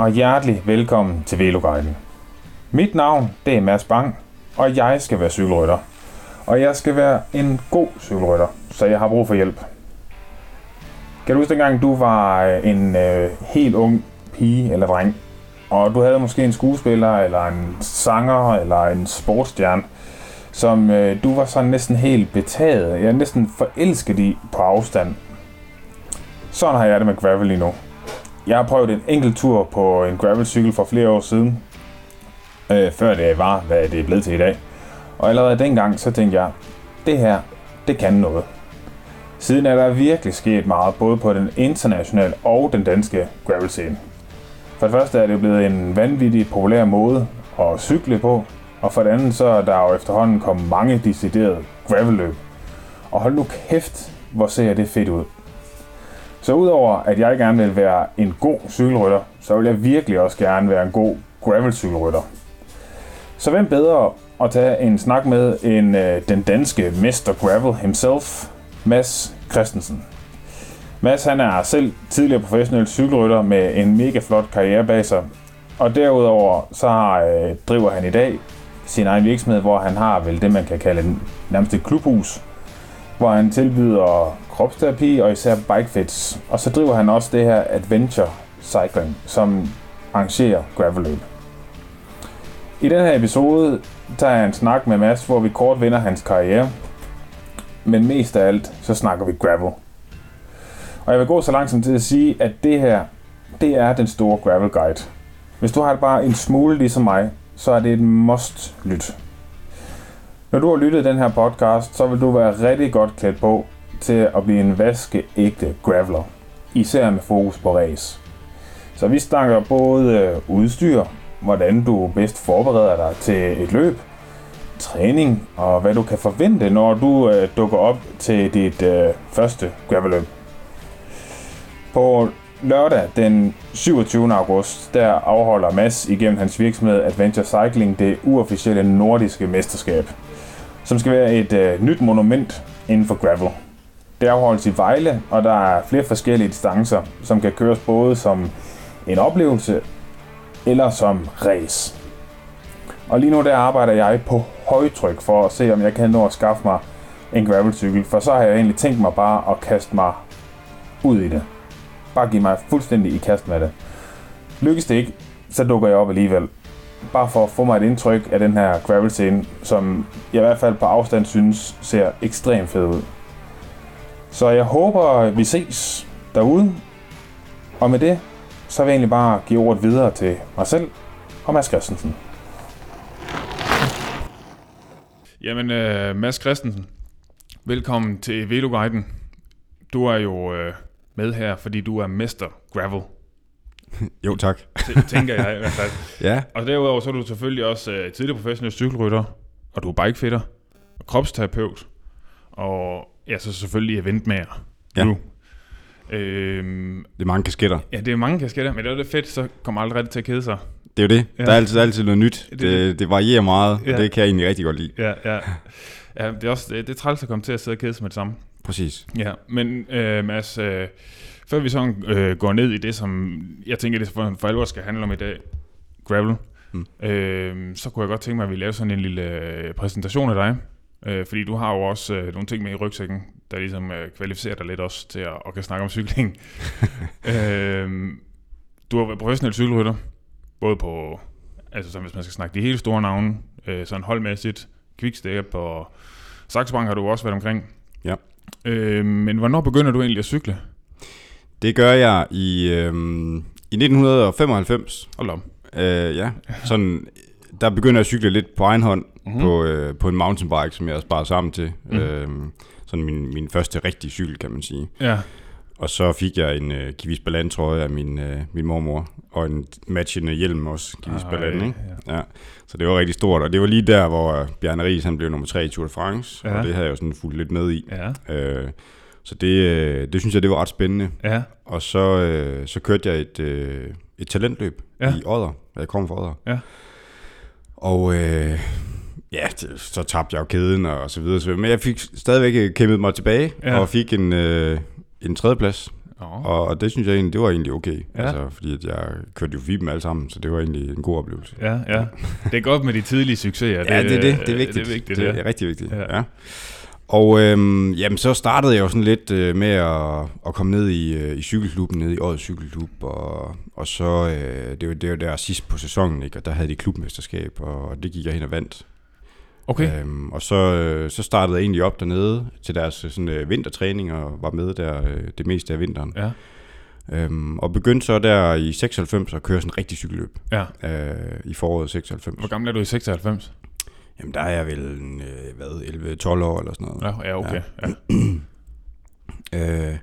Hej og hjertelig velkommen til Veloguiden. Mit navn det er Mads Bang, og jeg skal være cykelrytter. Og jeg skal være en god cykelrytter, så jeg har brug for hjælp. Kan du huske dengang, du var øh, en øh, helt ung pige eller dreng, og du havde måske en skuespiller, eller en sanger, eller en sportsstjerne, som øh, du var sådan næsten helt betaget, jeg næsten forelsket i på afstand. Sådan har jeg det med gravel lige nu. Jeg har prøvet en enkelt tur på en gravelcykel for flere år siden, øh, før det var, hvad det er blevet til i dag. Og allerede dengang, så tænkte jeg, det her, det kan noget. Siden er der virkelig sket meget, både på den internationale og den danske gravel-scene. For det første er det blevet en vanvittig populær måde at cykle på, og for det andet så er der jo efterhånden kommet mange deciderede gravelløb. Og hold nu kæft, hvor ser det fedt ud. Så udover at jeg gerne vil være en god cykelrytter, så vil jeg virkelig også gerne være en god gravelcykelrytter. Så hvem bedre at tage en snak med end øh, den danske Mester Gravel himself, Mads Christensen. Mads han er selv tidligere professionel cykelrytter med en mega flot karriere bag sig, og derudover så har, øh, driver han i dag sin egen virksomhed, hvor han har vel det, man kan kalde en, nærmest et klubhus, hvor han tilbyder kropsterapi og især bikefits. Og så driver han også det her Adventure Cycling, som arrangerer gravelløb. I den her episode tager jeg en snak med Mads, hvor vi kort vinder hans karriere. Men mest af alt, så snakker vi gravel. Og jeg vil gå så langt som til at sige, at det her, det er den store gravel guide. Hvis du har det bare en smule ligesom mig, så er det et must lyt. Når du har lyttet den her podcast, så vil du være rigtig godt klædt på til at blive en vaskeægte graveler. Især med fokus på race. Så vi snakker både øh, udstyr, hvordan du bedst forbereder dig til et løb, træning og hvad du kan forvente, når du øh, dukker op til dit øh, første gravelløb. På lørdag den 27. august, der afholder Mads igennem hans virksomhed Adventure Cycling det uofficielle nordiske mesterskab, som skal være et øh, nyt monument inden for gravel. Det afholdes i Vejle, og der er flere forskellige distancer, som kan køres både som en oplevelse eller som race. Og lige nu der arbejder jeg på højtryk for at se, om jeg kan nå at skaffe mig en gravelcykel, for så har jeg egentlig tænkt mig bare at kaste mig ud i det. Bare give mig fuldstændig i kast med det. Lykkes det ikke, så dukker jeg op alligevel. Bare for at få mig et indtryk af den her gravel scene, som jeg i hvert fald på afstand synes ser ekstremt fed ud. Så jeg håber, vi ses derude. Og med det, så vil jeg egentlig bare give ordet videre til mig selv og Mads Christensen. Jamen, uh, Mads Christensen, velkommen til Veloguiden. Du er jo uh, med her, fordi du er mester gravel. jo, tak. tænker jeg i hvert fald. ja. Og derudover så er du selvfølgelig også uh, tidligere professionel cykelrytter, og du er bikefitter, og kropsterapeut, og ja, så selvfølgelig eventmager. Ja. Nu. Øhm, det er mange kasketter. Ja, det er mange kasketter, men det er det fedt, så kommer aldrig rigtig til at kede sig. Det er jo det. Ja. Der er altid, altid noget nyt. Det, det, det varierer meget, ja. og det kan jeg egentlig rigtig godt lide. Ja, ja. ja det er også det, det er træls at komme til at sidde og kede sig med det samme. Præcis. Ja, men øh, Mads, øh, før vi sådan øh, går ned i det, som jeg tænker, det for, for alvor skal handle om i dag, gravel, mm. øh, så kunne jeg godt tænke mig, at vi laver sådan en lille øh, præsentation af dig. Øh, fordi du har jo også øh, nogle ting med i rygsækken, der ligesom øh, kvalificerer dig lidt også til at, at kan snakke om cykling. øh, du har været professionel cykelrytter, både på, altså som hvis man skal snakke de helt store navne, øh, sådan holdmæssigt, Quickstep og Saxo Bank har du også været omkring. Ja. Øh, men hvornår begynder du egentlig at cykle? Det gør jeg i, øh, i 1995. Hold om. Øh, ja, sådan, der begynder jeg at cykle lidt på egen hånd mm-hmm. på, øh, på en mountainbike, som jeg har sparet sammen til. Mm. Øh, sådan min, min første rigtige cykel, kan man sige. Ja. Og så fik jeg en uh, Kivis Ballant trøje af min, uh, min mormor, og en matchende hjelm også, Kivis ah, Ballant, ikke? Ja. ja. Så det var rigtig stort, og det var lige der, hvor Bjarne Ries, han blev nummer 3 i Tour de France, ja. og det havde jeg jo sådan fulgt lidt med i. Ja. Uh, så det, uh, det synes jeg, det var ret spændende. Ja. Og så, uh, så kørte jeg et, et talentløb ja. i Odder, jeg kom fra Odder. Ja. Og uh, ja, det, så tabte jeg jo kæden og så videre. Så, men jeg fik stadigvæk kæmpet mig tilbage, ja. og fik en, uh, en tredjeplads Oh. Og det synes jeg egentlig, det var egentlig okay. Ja. Altså, fordi at jeg kørte jo forbi dem alle sammen, så det var egentlig en god oplevelse. Ja, ja. Det er godt med de tidlige succeser. ja, det er det. Det er vigtigt. Det er, vigtigt, det ja. er rigtig vigtigt, Ja. ja. ja. Og øhm, jamen, så startede jeg jo sådan lidt øh, med at, at komme ned i, øh, i cykelklubben, ned i årets cykelklub, og, og så, øh, det var det var der sidst på sæsonen, ikke? og der havde de klubmesterskab, og det gik jeg hen og vandt. Okay. Øhm, og så, øh, så startede jeg egentlig op dernede til deres øh, sådan, øh, vintertræning, og var med der øh, det meste af vinteren. Ja. Øhm, og begyndte så der i 96 at køre sådan en rigtig cykelløb Ja. øh, i foråret 96. Hvor gammel er du i 96? Jamen der er jeg vel en, øh, hvad, 11-12 år eller sådan noget. Ja, ja okay. Ja. Øh,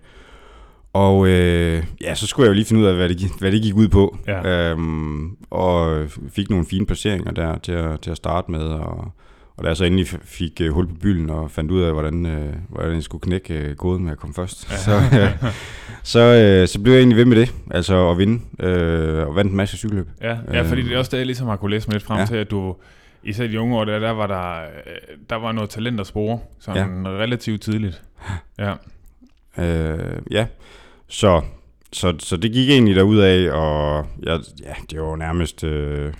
og øh, ja, så skulle jeg jo lige finde ud af, hvad det, hvad det gik ud på. Ja. Øhm, og fik nogle fine placeringer der til at, til at starte med. Og, og da jeg så endelig fik øh, hul på bylden og fandt ud af, hvordan, øh, hvordan jeg skulle knække øh, koden med at komme først, Ja. så, øh, så, øh, så blev jeg egentlig ved med det. Altså at vinde. Øh, og vandt en masse cykelløb. Ja, ja, fordi det er også det, jeg ligesom har kunne læse mig lidt frem Ja. til, at du, især i de unge år, der, der var der, øh, der var noget talent at spore, sådan ja. relativt tidligt. Ja, Øh, ja, så, så, så det gik egentlig derud af, og jeg, ja, det var nærmest øh,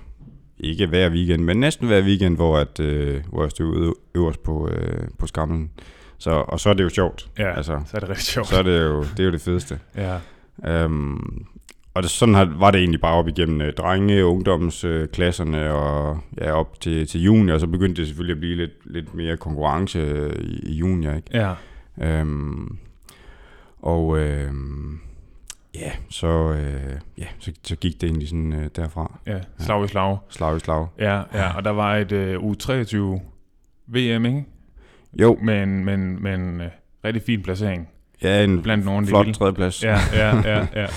ikke hver weekend, men næsten hver weekend, hvor, at, øh, hvor jeg stod øverst på, øh, på skamlen. Så, og så er det jo sjovt. ja Altså, så er det rigtig sjovt. så er det jo det, er jo det fedeste. Ja, Øhm, og det, sådan har, var det egentlig bare op igennem øh, drenge, ungdomsklasserne øh, klasserne og ja, op til, til junior, og så begyndte det selvfølgelig at blive lidt, lidt mere konkurrence øh, i, i junior, ikke? ja, Øhm, og øhm, ja, så, øh, ja så, så gik det egentlig sådan øh, derfra. ja, slag i slag. Slag i slag. Ja, ja, og der var et uh, U23 VM, ikke? Jo, Med en, med en, med en uh, rigtig fin placering ja, en blandt de flot tredjeplads. Ja, ja, ja, ja.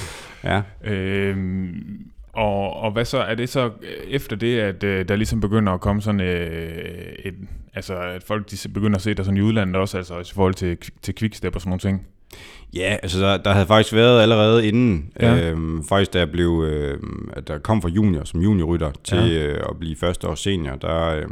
ja. Øhm, og, og hvad så, er det så øh, efter det, at øh, der ligesom begynder at komme sådan øh, et, altså at folk de begynder at se dig sådan i udlandet også, altså i forhold til, til quickstep og sådan nogle ting? Ja, altså der, der havde faktisk været allerede inden, Ja. øhm, faktisk da jeg blev, øh, at der kom fra junior som juniorrytter til Ja. øh, at blive første år senior, der, øh,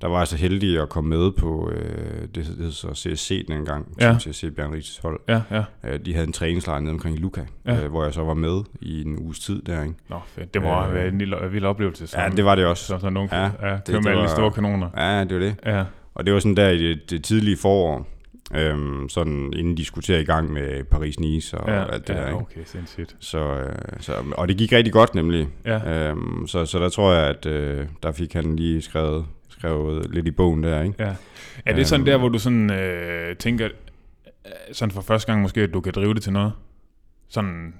der var jeg så heldig at komme med på øh, det, det hed så CSC dengang, Ja. ja. CSC Bjørn Rises hold. Ja, ja. Øh, de havde en træningslejr nede omkring Luca, Ja. øh, hvor jeg så var med i en uges tid der, ikke? Nå, fedt. Det må Øh, være en lille, vild oplevelse. Som, Ja, det var det også. Som sådan nogen, ja, Ja, ja det- køre med det alle de store kanoner. Ja, det var det. Ja, Og det var sådan der i det, det tidlige forår, øhm, sådan inden de skulle til i gang med Paris-Nice og ja, alt det ja der, ikke? okay, sindssygt. Så, øh, så, og det gik rigtig godt nemlig. Ja, Øhm, så, så der tror jeg, at øh, der fik han lige skrevet, skrevet lidt i bogen der, ikke? ja. Er det sådan Øhm. der, hvor du sådan øh, tænker, øh, sådan for første gang måske, at du kan drive det til noget? Sådan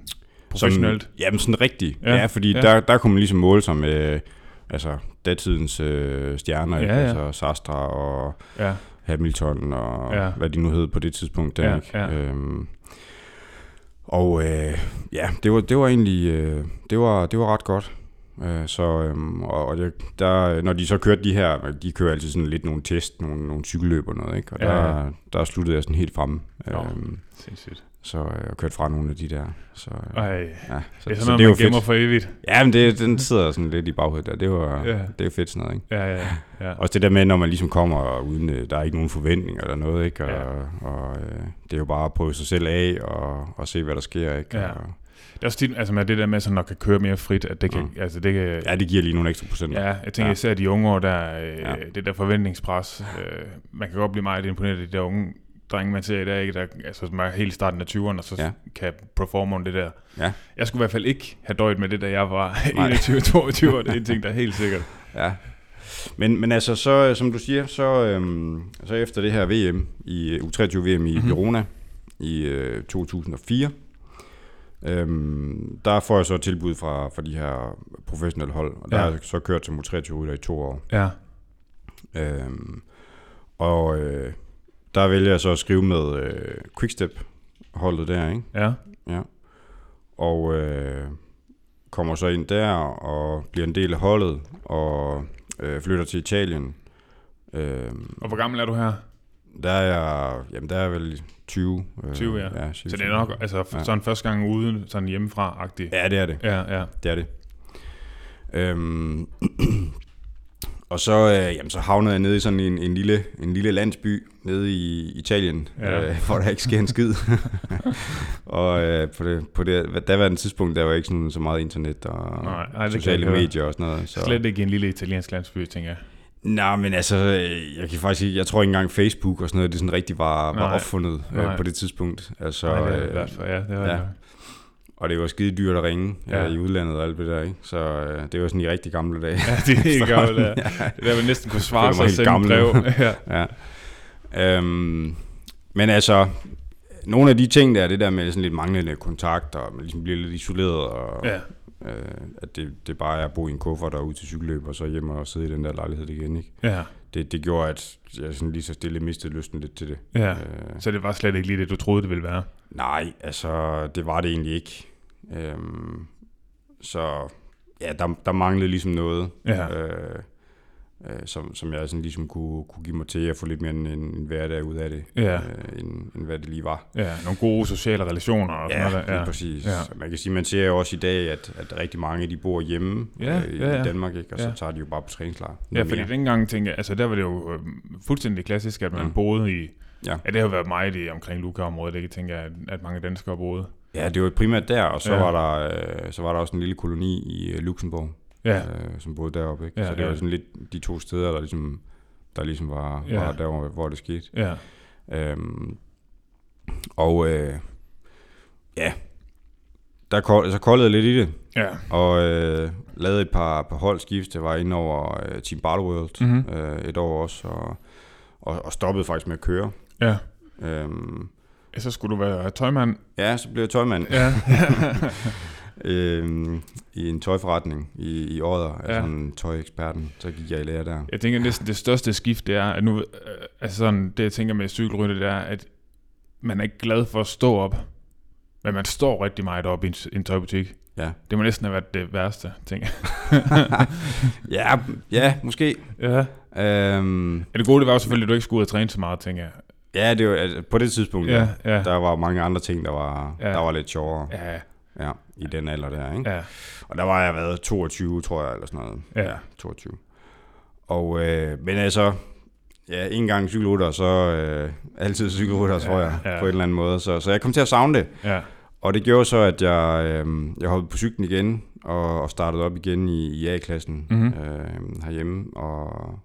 professionelt? Sådan, jamen sådan rigtigt. Ja, Ja, fordi ja. Der, der kunne man ligesom måle sig med altså, datidens øh, stjerner, Ja, ja. altså Sastra og Ja, Hamilton og Ja. hvad de nu hed på det tidspunkt der, Ja, ikke? ja. Øhm, og øh, ja, det var, det var egentlig, øh, det var, det var ret godt. Øh, så, øhm, og, og det, der, når de så kørte de her, de kører altid sådan lidt nogle test, nogle, nogle cykelløb og noget, ikke? Og Ja, der, ja. der sluttede jeg sådan helt fremme. Nå. Øhm, sindssygt. Så øh, jeg kørte fra nogle af de der. Så, øh, Ej, ja, så, det er så sådan det noget, var man gemmer fedt. for evigt. Ja, men det, den sidder sådan lidt i baghovedet der. Det var, Ja. det er fedt sådan noget, ikke? Ja, ja, ja. Også det der med, når man ligesom kommer uden, øh, der er ikke nogen forventninger eller noget, ikke? Og, Ja. og øh, det er jo bare at prøve sig selv af og, og se, hvad der sker, ikke? Ja. Og, Det er også tit, altså med det der med, at kan køre mere frit, at det kan, Mm. altså det kan, ja, det giver lige nogle ekstra procent. Ja, jeg tænker Ja. især de unge år, der, øh, Ja. det der forventningspres. Øh, man kan godt blive meget imponeret af de der unge drenge, man ser i dag, ikke? Der, altså, som er helt starten af 20'erne, og så ja. Kan performe on det der. Ja. Jeg skulle i hvert fald ikke have døjet med det, da jeg var Nej. 21-22 år. Det er en ting, der er helt sikkert. ja. Men, men altså, så, som du siger, så, øhm, så efter det her VM, i U23-VM i Mhm. mm-hmm. Verona i øh, 2004, øhm, der får jeg så tilbud fra, fra de her professionelle hold, og der Ja. har jeg så kørt som U23-rytter i to år. Ja, Øhm, og øh, der vælger jeg så at skrive med øh, Quickstep-holdet der, ikke? ja, Ja. Og øh, kommer så ind der og bliver en del af holdet og øh, flytter til Italien. Øhm, og hvor gammel er du her? der er jeg, jamen der er jeg vel 20. Øh, 20, ja. ja Så det er nok altså, ja. Sådan første gang ude, sådan hjemmefra-agtigt. Ja, det er det. Ja, ja. Det er det. Øhm, og så, øh, jamen, så havnede jeg nede i sådan en, en, lille, en lille landsby nede i Italien, Ja. øh, hvor der ikke sker en skid. og øh, på det, på det daværende tidspunkt, der var ikke sådan, så meget internet og Nej, nej, det sociale medier og sådan noget. Så. Slet ikke en lille italiensk landsby, tænker jeg. Nej, men altså, øh, jeg kan faktisk ikke, jeg tror ikke engang Facebook og sådan noget, det sådan rigtig var, var Nej. opfundet Nej. øh, på det tidspunkt. Altså, Så, nej, det er i øh, hvert fald, ja, det var ja. ja. Og det var skide dyrt at ringe Ja. ja. i udlandet og alt det der, ikke? Så øh, det var sådan i rigtig gamle dage. Ja, det er helt Så, gammelt, ja. Det der, man næsten kunne svare sig og sende gammel brev. ja. ja. Øhm, men altså, nogle af de ting der, det der med sådan lidt manglende kontakt, og man ligesom bliver lidt isoleret, og ja. øh, at det, det bare er at bo i en kuffert og ud til cykelløb, og så hjem og sidde i den der lejlighed igen, ikke? Ja, Det, det gjorde, at jeg sådan lige så stille mistede lysten lidt til det. ja. Øh, Så det var slet ikke lige det, du troede, det ville være. Nej, altså det var det egentlig ikke. Øhm, så ja, der, der manglede ligesom noget, Ja. øh, øh, som, som jeg sådan ligesom kunne, kunne give mig til at få lidt mere en, en hverdag ud af det, Ja. øh, end, end hvad det lige var. Ja, nogle gode sociale relationer og sådan Ja, noget der. Ja. præcis. Ja. Man kan sige, man ser jo også i dag, at, at rigtig mange de bor hjemme Ja, øh, i ja, ja. Danmark, ikke? og så Ja. tager de jo bare på træningslejr. Ja, fordi dengang tænkte jeg, altså der var det jo øh, fuldstændig klassisk, at man Mm. boede i, Ja. ja det har været meget i omkring Luka-området, ikke? Jeg tænker, at, at mange danskere boede. Ja, det var primært der, og så, Ja. var, der, øh, så var der også en lille koloni i øh, Luxembourg, Ja, øh, som boede deroppe. Ikke? Ja, så det ja. var sådan lidt de to steder, der ligesom, der ligesom var, Ja. var der, hvor, hvor det skete. ja, Øhm, og øh, ja, der kold, så koldede lidt i det, ja. og øh, lavede et par, par holdskift. Jeg var inde over øh, Team Battle World Mhm. øh, et år også, og, og, og stoppede faktisk med at køre. Ja. Øhm, Ja, Så skulle du være tøjmand. ja, så blev jeg tøjmand Ja, øhm, i en tøjforretning i, i Odder, Ja. ja. altså en tøjeksperten. Så gik jeg i lære der. jeg tænker næsten det største skift, det er, at nu, øh, altså sådan, det jeg tænker med cykelrytte, det er, at man er ikke glad for at stå op, men man står rigtig meget op i en, en tøjbutik. Ja. Det må næsten have været det værste, tænker jeg. ja, ja, måske. Ja. Øhm, Ja, det gode, det var jo selvfølgelig, at du ikke skulle ud og træne så meget, tænker jeg. Ja, det var, altså, på det tidspunkt, Ja, ja. ja. der var mange andre ting, der var, Ja. ja. der var lidt sjovere Ja, ja, i den alder der. Ikke? ja, Og der var jeg været 22, tror jeg, eller sådan noget. Ja. 22. Og, øh, men altså, ja, en gang cykelrytter, så øh, altid cykelrytter, tror jeg, ja. på en eller anden måde. Så, så jeg kom til at savne det. ja, Og det gjorde så, at jeg, øh, jeg hoppede på cyklen igen, og, og startede op igen i, i A-klassen Mhm. øh, herhjemme, og,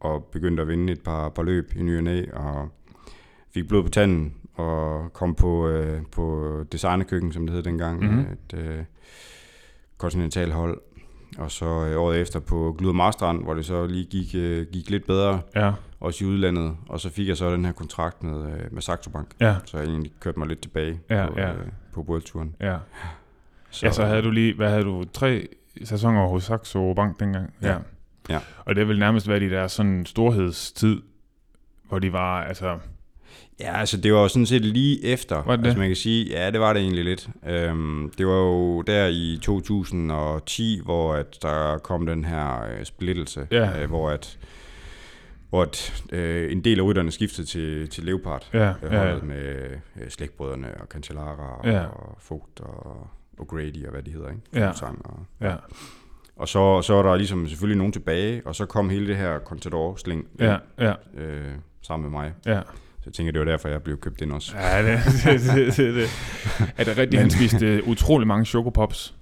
og begyndte at vinde et par, par løb i ny og og fik blod på tanden, og kom på, øh, på designerkøkken, som det hed dengang, Mhm. mm-hmm. et øh, kontinentalhold. Og så øh, året efter på Gluder Marstrand, hvor det så lige gik, øh, gik lidt bedre, ja, også i udlandet. Og så fik jeg så den her kontrakt med, øh, med Saxo Bank, ja, så jeg egentlig kørte mig lidt tilbage Ja, på, ja. Øh, på Worldtouren. ja. Så, ja, så havde du lige, hvad havde du, tre sæsoner hos Saxo Bank dengang? Ja. Ja. Og det vil nærmest være i deres sådan storhedstid, hvor de var, altså, Ja, altså det var jo sådan set lige efter. Var det altså man kan sige, ja, det var det egentlig lidt. Øhm, det var jo der i 2010, hvor at der kom den her øh, splittelse, Ja. øh, hvor at hvor at, øh, en del af rytterne skiftede til, til Leopard. ja, øh, ja, holdet med øh, slægtbrødrene og Cancellara og, Ja. og Vogt og, Grady og hvad de hedder, ikke? Ja. Og, ja, og så, så er der ligesom selvfølgelig nogen tilbage, og så kom hele det her Contador-sling ja, ja, øh, sammen med mig. ja. Så jeg tænker, det var derfor, jeg blev købt ind også. Ja, det, det, det, det, det. Er det rigtigt, Men- han spiste øh, utrolig mange chokopops?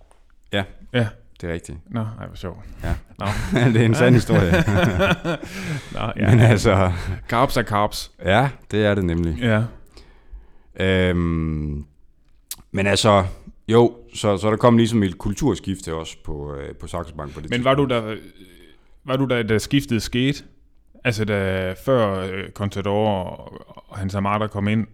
Ja. Ja. Det er rigtigt. Nå, ej, hvor sjovt. Ja. Nå. det er en sand historie. Nå, ja. Men altså, Carbs er carbs. ja, det er det nemlig. Ja. Øhm, men altså, jo, så, så der kom ligesom et kulturskifte også på, øh, på Saxo Bank på det Men var du tidspunkt. der, var du der, da skiftet skete? Altså da før øh, Contador og, hans Amada kom ind?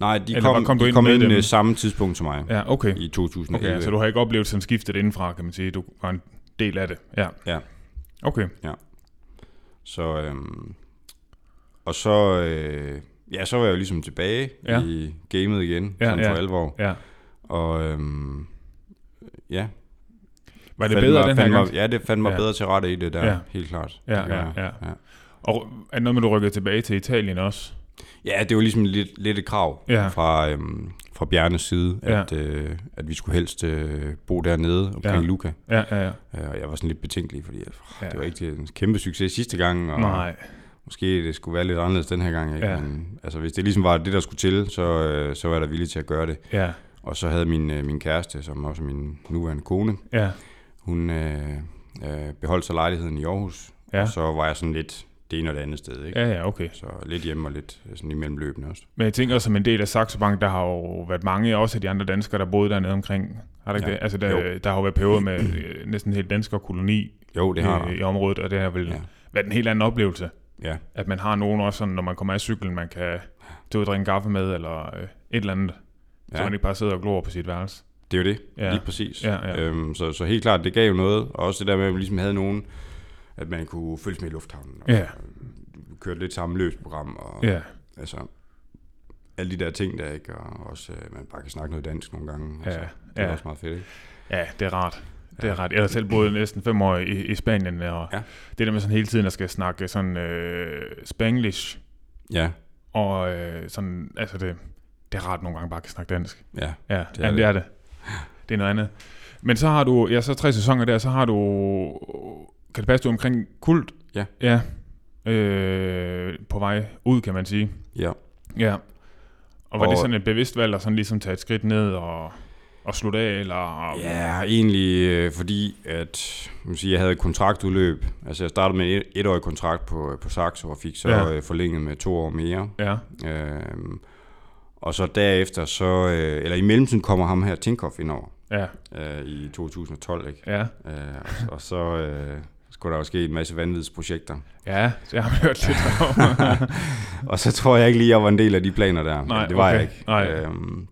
Nej, de Eller kom, kom de ind kom ind dem? øh, samme tidspunkt som mig, Ja, okay. i 2011. Okay, så du har ikke oplevet sådan skiftet indenfra, kan man sige. Du var en del af det. Ja. Ja. Okay. Så, øhm, og så, øh, ja, så var jeg jo ligesom tilbage Ja. ja. i gamet igen, Ja, ja, sådan ja. for alvor. Ja. Og øhm, ja, Var det bedre mig, den her gang? mig, Ja, det fandt mig Ja. bedre til rette i det der, Ja. helt klart. Ja, ja, ja. ja. Og er det noget med, du rykkede tilbage til Italien også? Ja, det var ligesom lidt, lidt et krav Ja. fra, øhm, fra Bjernes side, Ja. at, øh, at vi skulle helst øh, bo dernede omkring Ja. Luca. Ja, ja, ja. Øh, Og jeg var sådan lidt betænkelig, fordi øh, Ja. det var ikke en kæmpe succes sidste gang, og Nej. måske det skulle være lidt anderledes den her gang. Ikke? Ja. Men, altså, hvis det ligesom var det, der skulle til, så, øh, så var jeg da villig til at gøre det. Ja, Og så havde min, øh, min kæreste, som også er min nuværende kone, ja, hun øh, øh, beholdt sig lejligheden i Aarhus. Ja. Og så var jeg sådan lidt det ene og det andet sted. Ikke? ja, ja, okay. Så lidt hjemme og lidt øh, sådan imellem løbende også. Men jeg tænker, som en del af Saxo Bank, der har jo været mange, også af de andre danskere, der boede dernede omkring. Har der ikke Ja. det? Altså, der, Jo. der har jo været perioder med øh, næsten en helt dansker koloni Jo, det har der. i området, og det har vel ja. Været en helt anden oplevelse. Ja. At man har nogen også, sådan, når man kommer af cyklen, man kan tage ud og drikke kaffe med, eller øh, et eller andet. Ja. Så man ikke bare sidder og glor på sit værelse. Det er jo det, Ja. ja. lige præcis. Ja, ja. Øhm, så, så helt klart, det gav jo noget. Og også det der med, at vi ligesom havde nogen, at man kunne følges med i lufthavnen. Og, Ja. øh, kørte lidt samme løbsprogram. Og, Ja, Altså, alle de der ting der, ikke? Og også, øh, man bare kan snakke noget dansk nogle gange. Ja, Altså, det er ja. også meget fedt, ikke? ja det er rart. Det er Ja. ret. Jeg har selv boet næsten fem år i, i Spanien, og Ja. det der med sådan hele tiden at skal snakke sådan øh, spanglish, Ja, og øh, sådan, altså det, det er rart nogle gange bare at kan snakke dansk. ja. Ja, Det er er, det. det. er det. Det er noget andet. Men så har du, ja, så tre sæsoner der, så har du, kan det passe, du omkring kult? Ja. Ja. Øh, på vej ud, kan man sige. Ja. Ja. Og var og, det sådan et bevidst valg at sådan ligesom tage et skridt ned og, og slutte af, eller? Ja, egentlig øh, fordi, at man sige, jeg havde et kontraktudløb. Altså jeg startede med et etårig kontrakt på, på Saxo og fik så Ja. øh, forlænget med to år mere. Ja, Øhm, og så derefter, så, øh, eller i mellemtiden kommer ham her Tinkoff ind over ja, øh, i 2012, ikke? ja. Øh, og, og så øh, skulle der jo ske en masse vanvidsprojekter. Ja, det har hørt lidt om. Og så tror jeg ikke lige, jeg var en del af de planer der. Nej, det var okay. jeg ikke. Nej. Øhm,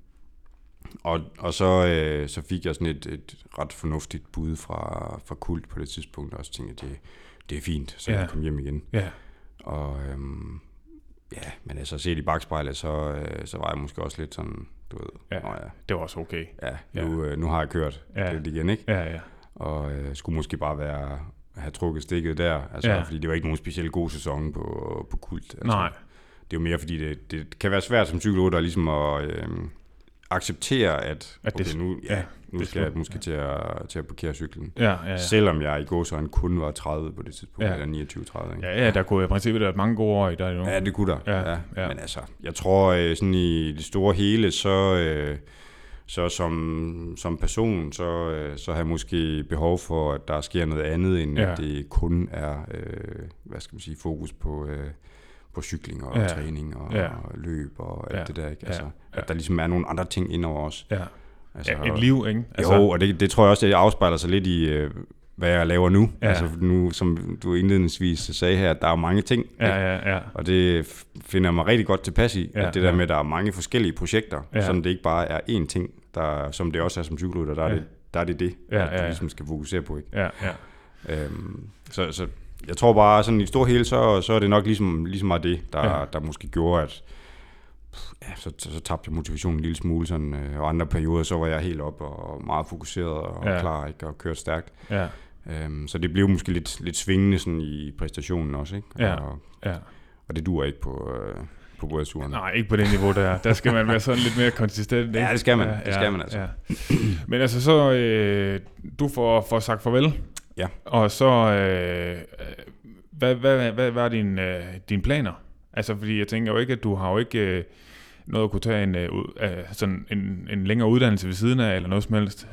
og, og så, øh, så fik jeg sådan et, et ret fornuftigt bud fra, fra Kult på det tidspunkt, og så tænkte jeg, det, det er fint, så ja. jeg kom hjem igen. ja, Og øhm, ja, men altså set i bagspejlet, så, øh, så var jeg måske også lidt sådan, du ved, Ja. Nå, ja, det var også okay. ja, nu, øh, nu har jeg kørt Ja. ja. lidt igen, ikke? Ja, ja. Og øh, skulle måske bare være have trukket stikket der, altså, Ja. ja. fordi det var ikke nogen specielt god sæson på, på kult. Altså, Nej, Det er jo mere fordi, det, det kan være svært som cykelrytter ligesom at øh, acceptere, at, At det- okay, nu, ja, ja, nu det skal jeg måske til, at, til at parkere cyklen. ja, ja, ja. Selvom jeg i gåsøjne kun var 30 på det tidspunkt, Ja. ja. eller 29-30. Ikke? Ja, ja, der kunne i princippet været mange gode år i nu. Ja, det kunne der. Ja, Ja, ja. ja. Men altså, jeg tror øh, sådan i det store hele, så, øh, så som, som person, så, øh, så har jeg måske behov for, at der sker noget andet, end Ja. ja. at det kun er, hvad skal man sige, fokus på, øh, på cykling og Ja. ja. træning og, Ja. ja. og løb og alt Ja. ja. det der. Ikke? Altså, Ja. ja. At der ligesom er nogle andre ting ind over os. Ja. Altså, ja, et liv, ikke? Altså, jo, og det, det tror jeg også, det afspejler sig lidt i, øh, hvad jeg laver nu. Ja. Ja. Altså nu, som du indledningsvis sagde her, at der er mange ting. Ja, ikke? ja, ja. Og det finder mig rigtig godt tilpas i, Ja, ja, at det der ja. med, at der er mange forskellige projekter, Ja. ja. som det ikke bare er én ting, der, som det også er som cykelrytter, der, Ja. er det, der er det det, Ja, at ja, du ja. ligesom skal fokusere på. Ikke? Ja, ja. Øhm, så, så jeg tror bare, sådan i det store hele, så, så er det nok ligesom, ligesom meget det, der, Ja. ja. der måske gjorde, at ja, så, så, så tabte jeg motivationen en lille smule. Sådan, øh, og andre perioder, så var jeg helt op og meget fokuseret og Ja. ja. klar ikke, og kørte stærkt. Ja, Øhm, så det blev måske lidt, lidt svingende sådan i præstationen også. Ikke? Ja. Og, ja. og det duer ikke på, øh, på Worldtouren. Nej, ikke på det niveau der. Der skal man være sådan lidt mere konsistent. Ikke? Ja, det skal man. Det skal man altså. Ja. Men altså så, øh, du får, får sagt farvel. Ja. Og så, øh, hvad, hvad, hvad var dine øh, dine planer? Altså, fordi jeg tænker jo ikke, at du har jo ikke øh, noget at kunne tage en, øh, øh, sådan en, en længere uddannelse ved siden af, eller noget som helst.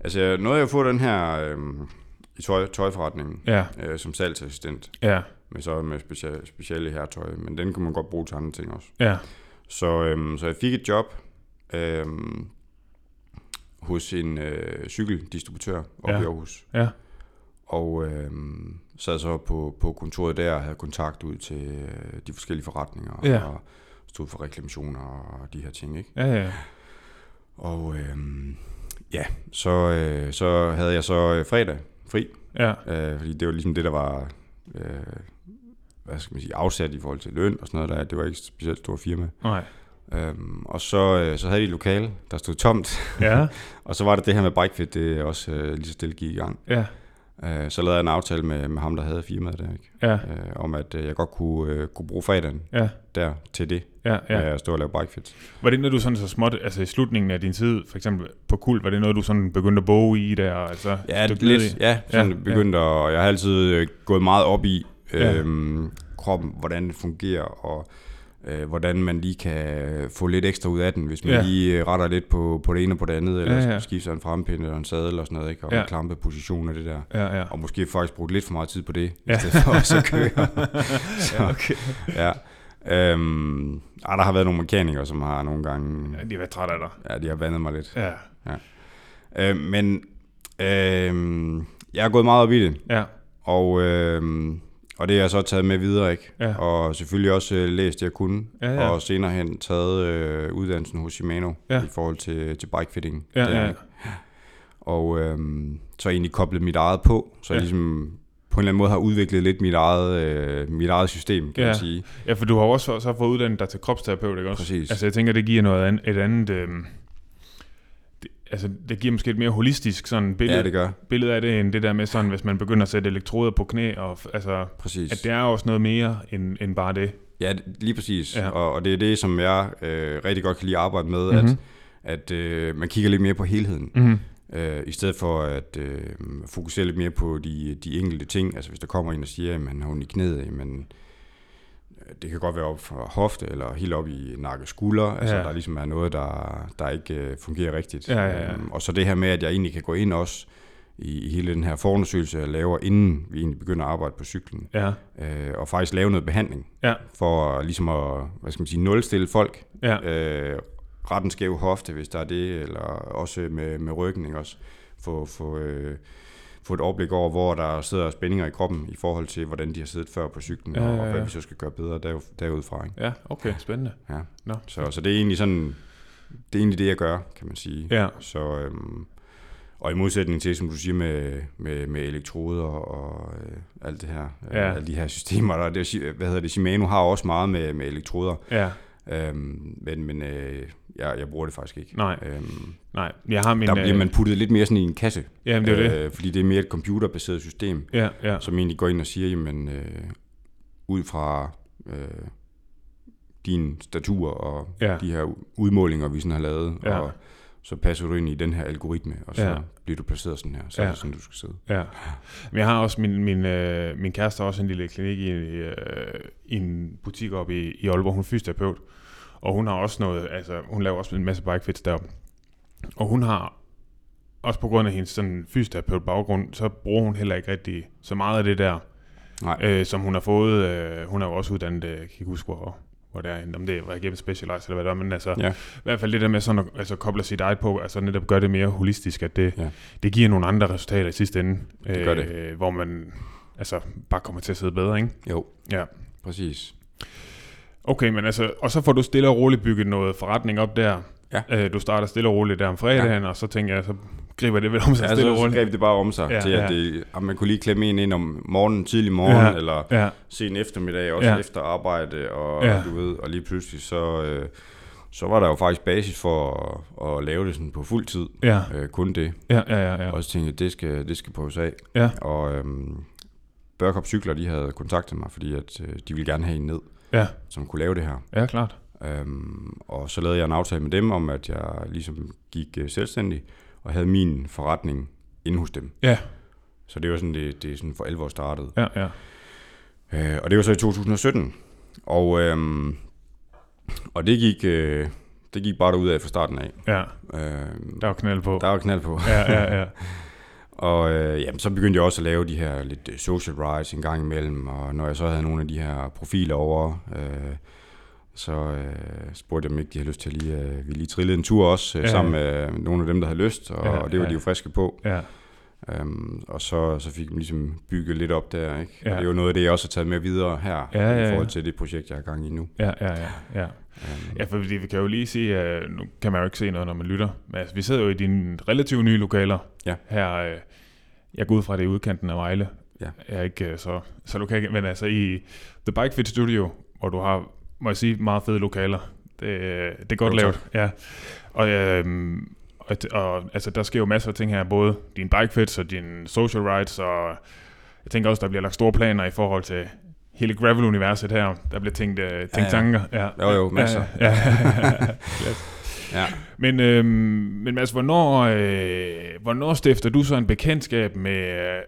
Altså, nåede jeg at få den her øh, i tøj, tøjforretningen Ja, øh, som salgsassistent, ja, med så med speciale, speciale hertøj, men den kunne man godt bruge til andre ting også. ja, Så, øh, så jeg fik et job øh, hos en øh, cykeldistributør oppe Ja. i Aarhus. ja, Og øh, sad så på, på kontoret der og havde kontakt ud til øh, de forskellige forretninger Ja. og stod for reklamationer og de her ting, ikke? ja, ja, Og øh, ja, så, øh, så havde jeg så øh, fredag fri, ja, øh, fordi det var ligesom det, der var øh, hvad skal man sige, afsat i forhold til løn og sådan noget der. Det var ikke et specielt stort firma. nej, Øhm, og så, øh, så havde de et lokale, der stod tomt, ja, og så var det det her med bikefit, det også øh, lige så stille gik i gang. ja, Øh, så lavede jeg en aftale med, med ham, der havde firmaet der, ikke? Ja, Øh, om at øh, jeg godt kunne, øh, kunne bruge fredagen ja, der til det, ja, ja. ja. at stå og lave bikefits. Var det noget, du sådan så småt, altså i slutningen af din tid, for eksempel på kul, var det noget, du sådan begyndte at boge i der? Altså, Ja, ned lidt, i? ja, sådan Ja, ja, begyndte ja. og jeg har altid øh, gået meget op i Ja. øhm, kroppen, hvordan det fungerer, og øh, hvordan man lige kan få lidt ekstra ud af den, hvis man Ja. ja. lige øh, retter lidt på, på det ene og på det andet, eller Ja, ja, ja. ja. skifter en frempinde eller en sadel og sådan noget, ikke? og Ja. ja. en klampeposition og det der. Ja, ja. Og måske faktisk brugt lidt for meget tid på det, Ja. ja. i stedet for at køre. ja okay. ja. Øhm, ah, der har været nogle mekanikere, som har nogle gange, Ja, de har været trætte af dig. ja, de har vandet mig lidt. Ja, Øh, men øh, jeg har gået meget op i det, ja, Og, øh, og det har jeg så taget med videre, ikke? Ja. Og selvfølgelig også øh, læst det, jeg kunne. Ja, ja. Og senere hen taget øh, uddannelsen hos Shimano Ja. i forhold til, til bikefitting. ja, der, ja. ikke? Og øh, så egentlig koblet mit eget på, så Ja. jeg ligesom på en eller anden måde har udviklet lidt mit eget, øh, mit eget system, kan Ja. man sige. Ja, for du har også så fået uddannet dig til kropsterapeut, ikke også? Præcis. Altså, jeg tænker, det giver noget an, et andet... Øh, altså, det giver måske et mere holistisk sådan billede, Ja, det gør. billede af det, end det der med sådan, hvis man begynder at sætte elektroder på knæ, og altså, Præcis. at det er også noget mere end, end bare det. Ja, lige præcis. Ja. Og, og det er det, som jeg øh, rigtig godt kan lide at arbejde med, Mhm. mm-hmm. at, at øh, man kigger lidt mere på helheden. Mm-hmm. Øh, I stedet for at øh, fokusere lidt mere på de, de enkelte ting. Altså hvis der kommer en og siger, at man har ondt i knæet, men det kan godt være op fra hofte eller helt op i nakke skulder. Altså Ja. der ligesom er noget, der, der ikke øh, fungerer rigtigt. Ja, ja, ja. Øhm, og så det her med, at jeg egentlig kan gå ind også i, i hele den her forundersøgelse, jeg laver, inden vi egentlig begynder at arbejde på cyklen. Ja, Øh, og faktisk lave noget behandling. Ja. For ligesom at, hvad skal man sige, nulstille folk. ja, Øh, ret en skæv hofte, hvis der er det, eller også med, med ryggen, ikke også? Få, få, øh, få et overblik over, hvor der sidder spændinger i kroppen, i forhold til, hvordan de har siddet før på cyklen, Ja, ja, ja, og hvad vi så skal gøre bedre der, derudfra. Ikke? ja, okay, spændende. Ja. Nå. Så, så det er egentlig sådan, det er egentlig det, jeg gør, kan man sige. Ja, Så, øhm, og i modsætning til, som du siger, med, med, med elektroder og øh, alt det her, øh, Ja. alle de her systemer, der, det, hvad hedder det, Shimano har også meget med, med elektroder, ja, øhm, men, men øh, jeg, jeg bruger det faktisk ikke. nej, Øhm, nej. Jeg har min... der bliver øh, man puttet lidt mere sådan i en kasse, Jamen, det er jo det. øh, fordi det er mere et computerbaseret system, Ja, ja, som egentlig går ind og siger, jamen, øh, ud fra øh, din statur og Ja. de her udmålinger, vi sådan har lavet, Ja. og så passer du ind i den her algoritme, og så ja. bliver du placeret sådan her, så Ja. er det sådan, du skal sidde. ja. Men jeg har også, min, min, øh, min kæreste har også en lille klinik i, øh, i en butik oppe i, i Aalborg. Hun er fysioterapeut. Og hun har også noget, altså hun laver også en masse bikefits deroppe. Og hun har, også på grund af hendes sådan fysioterapeut baggrund, så bruger hun heller ikke rigtig så meget af det der, Nej, øh, som hun har fået. Øh, hun er jo også uddannet, øh, jeg kan ikke huske, hvor, hvor det er, om det var igennem Specialized eller hvad det er, men altså, Ja. i hvert fald det der med sådan at altså, koble sit eget på, altså netop gøre det mere holistisk, at det, Ja. det giver nogle andre resultater i sidste ende, Det gør det. Øh, hvor man altså bare kommer til at sidde bedre, ikke? jo, Ja. præcis. Okay, men altså, og så får du stille og roligt bygget noget forretning op der. Ja. Øh, du starter stille og roligt der om fredagen, ja. og så tænker jeg, så griber det vel om sig Ja, stille og så, så roligt. greb det bare om sig, Ja, ja, til ja. at, det, at man kunne lige klemme en ind om morgenen, tidlig morgen, Ja. ja. eller Ja, sen eftermiddag, også Ja. ja. efter arbejde, og Ja. ja. du ved, og lige pludselig så, øh, så var der jo faktisk basis for at, at lave det sådan på fuld tid, ja, øh, kun det. ja, ja, ja, ja. Og så tænkte jeg, det skal, det skal prøves af. Ja. Og øhm, Børkop Cykler, de havde kontaktet mig, fordi at, øh, de ville gerne have en ned, Ja, som kunne lave det her. ja, klart. Øhm, og så lavede jeg en aftale med dem om, at jeg ligesom gik øh, selvstændig, og havde min forretning inde hos dem. Ja, Så det var sådan, det, det sådan for alvor startet. ja, ja. Øh, og det var så i 2017. Og, øhm, og det gik, øh, det gik bare derud af fra starten af. Ja, Øh, der var knald på. der var knald på. Ja, ja, ja. Og øh, jamen, så begyndte jeg også at lave de her lidt øh, social rides en gang imellem, og når jeg så havde nogle af de her profiler over, øh, så øh, spurgte jeg dem ikke, de havde lyst til at lige, øh, vi lige trillede en tur også, øh, Ja. sammen med nogle af dem, der havde lyst, og, ja, og det var ja. de jo friske på. Ja, Um, og så, så fik de ligesom bygget lidt op der, ikke? Ja. Og det er jo noget af det, jeg også har taget med videre her, Ja, ja, ja. i forhold til det projekt, jeg har gang i nu. ja, ja, ja, ja. Um, Ja, for fordi vi kan jo lige sige, at nu kan man jo ikke se noget, når man lytter. Men altså, vi sidder jo i dine relativt nye lokaler. Ja. Her, øh, jeg går ud fra, det i udkanten af Vejle. Ja. Jeg er ikke øh, så, så lokal, men altså i The Bike Fit Studio, hvor du har, må jeg sige, meget fede lokaler. Det, det er godt Jo, lavet. Ja. Og, øh, Og, og altså, der sker jo masser af ting her, både din bike fits og din social rights, og jeg tænker også, der bliver lagt store planer i forhold til hele gravel-universet her. Der bliver tænkt, uh, tænkt ja, ja. tanker. Ja. Jo, jo, masser. Ja, ja. ja. Men, øhm, men altså, hvornår, øh, hvornår stifter du så en bekendtskab med øh,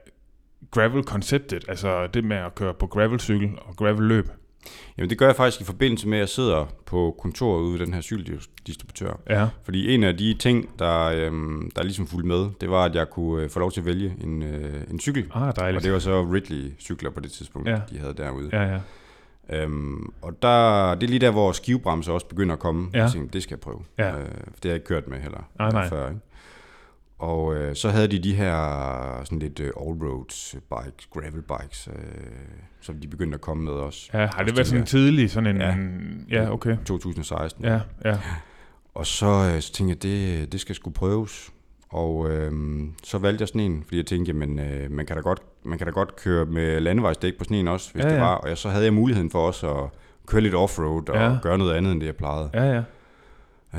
gravel-konceptet? Altså det med at køre på gravelcykel og gravel-løb? Jamen det gør jeg faktisk i forbindelse med, at jeg sidder på kontoret ude ved den her cykeldistributør. Ja. Fordi en af de ting, der, øhm, der ligesom fulgte med, det var, at jeg kunne øh, få lov til at vælge en, øh, en cykel. Ah, dejligt. Og det var så Ridley-cykler på det tidspunkt, ja. de havde derude. Ja, ja. Øhm, og der, det er lige der, hvor skivebremser også begynder at komme. Ja. Jeg tænkte, det skal jeg prøve. Ja. Øh, det har jeg ikke kørt med heller Nej, nej. før. Ikke? Og øh, så havde de de her sådan lidt øh, all-roads bikes, gravel bikes, øh, som de begyndte at komme med også. Ja, har det været sådan tidlig, sådan en... Ja. ja okay. jeg, 2016. Ja, ja. Og så, øh, så tænkte jeg, det, det skal sgu prøves. Og øh, så valgte jeg sådan en, fordi jeg tænkte, jamen, øh, man, kan da godt, man kan da godt køre med landevejsdæk på sådan en også, hvis Ja, det var. Og jeg, så havde jeg muligheden for også at køre lidt offroad og Ja. gøre noget andet, end det jeg plejede. Ja, ja.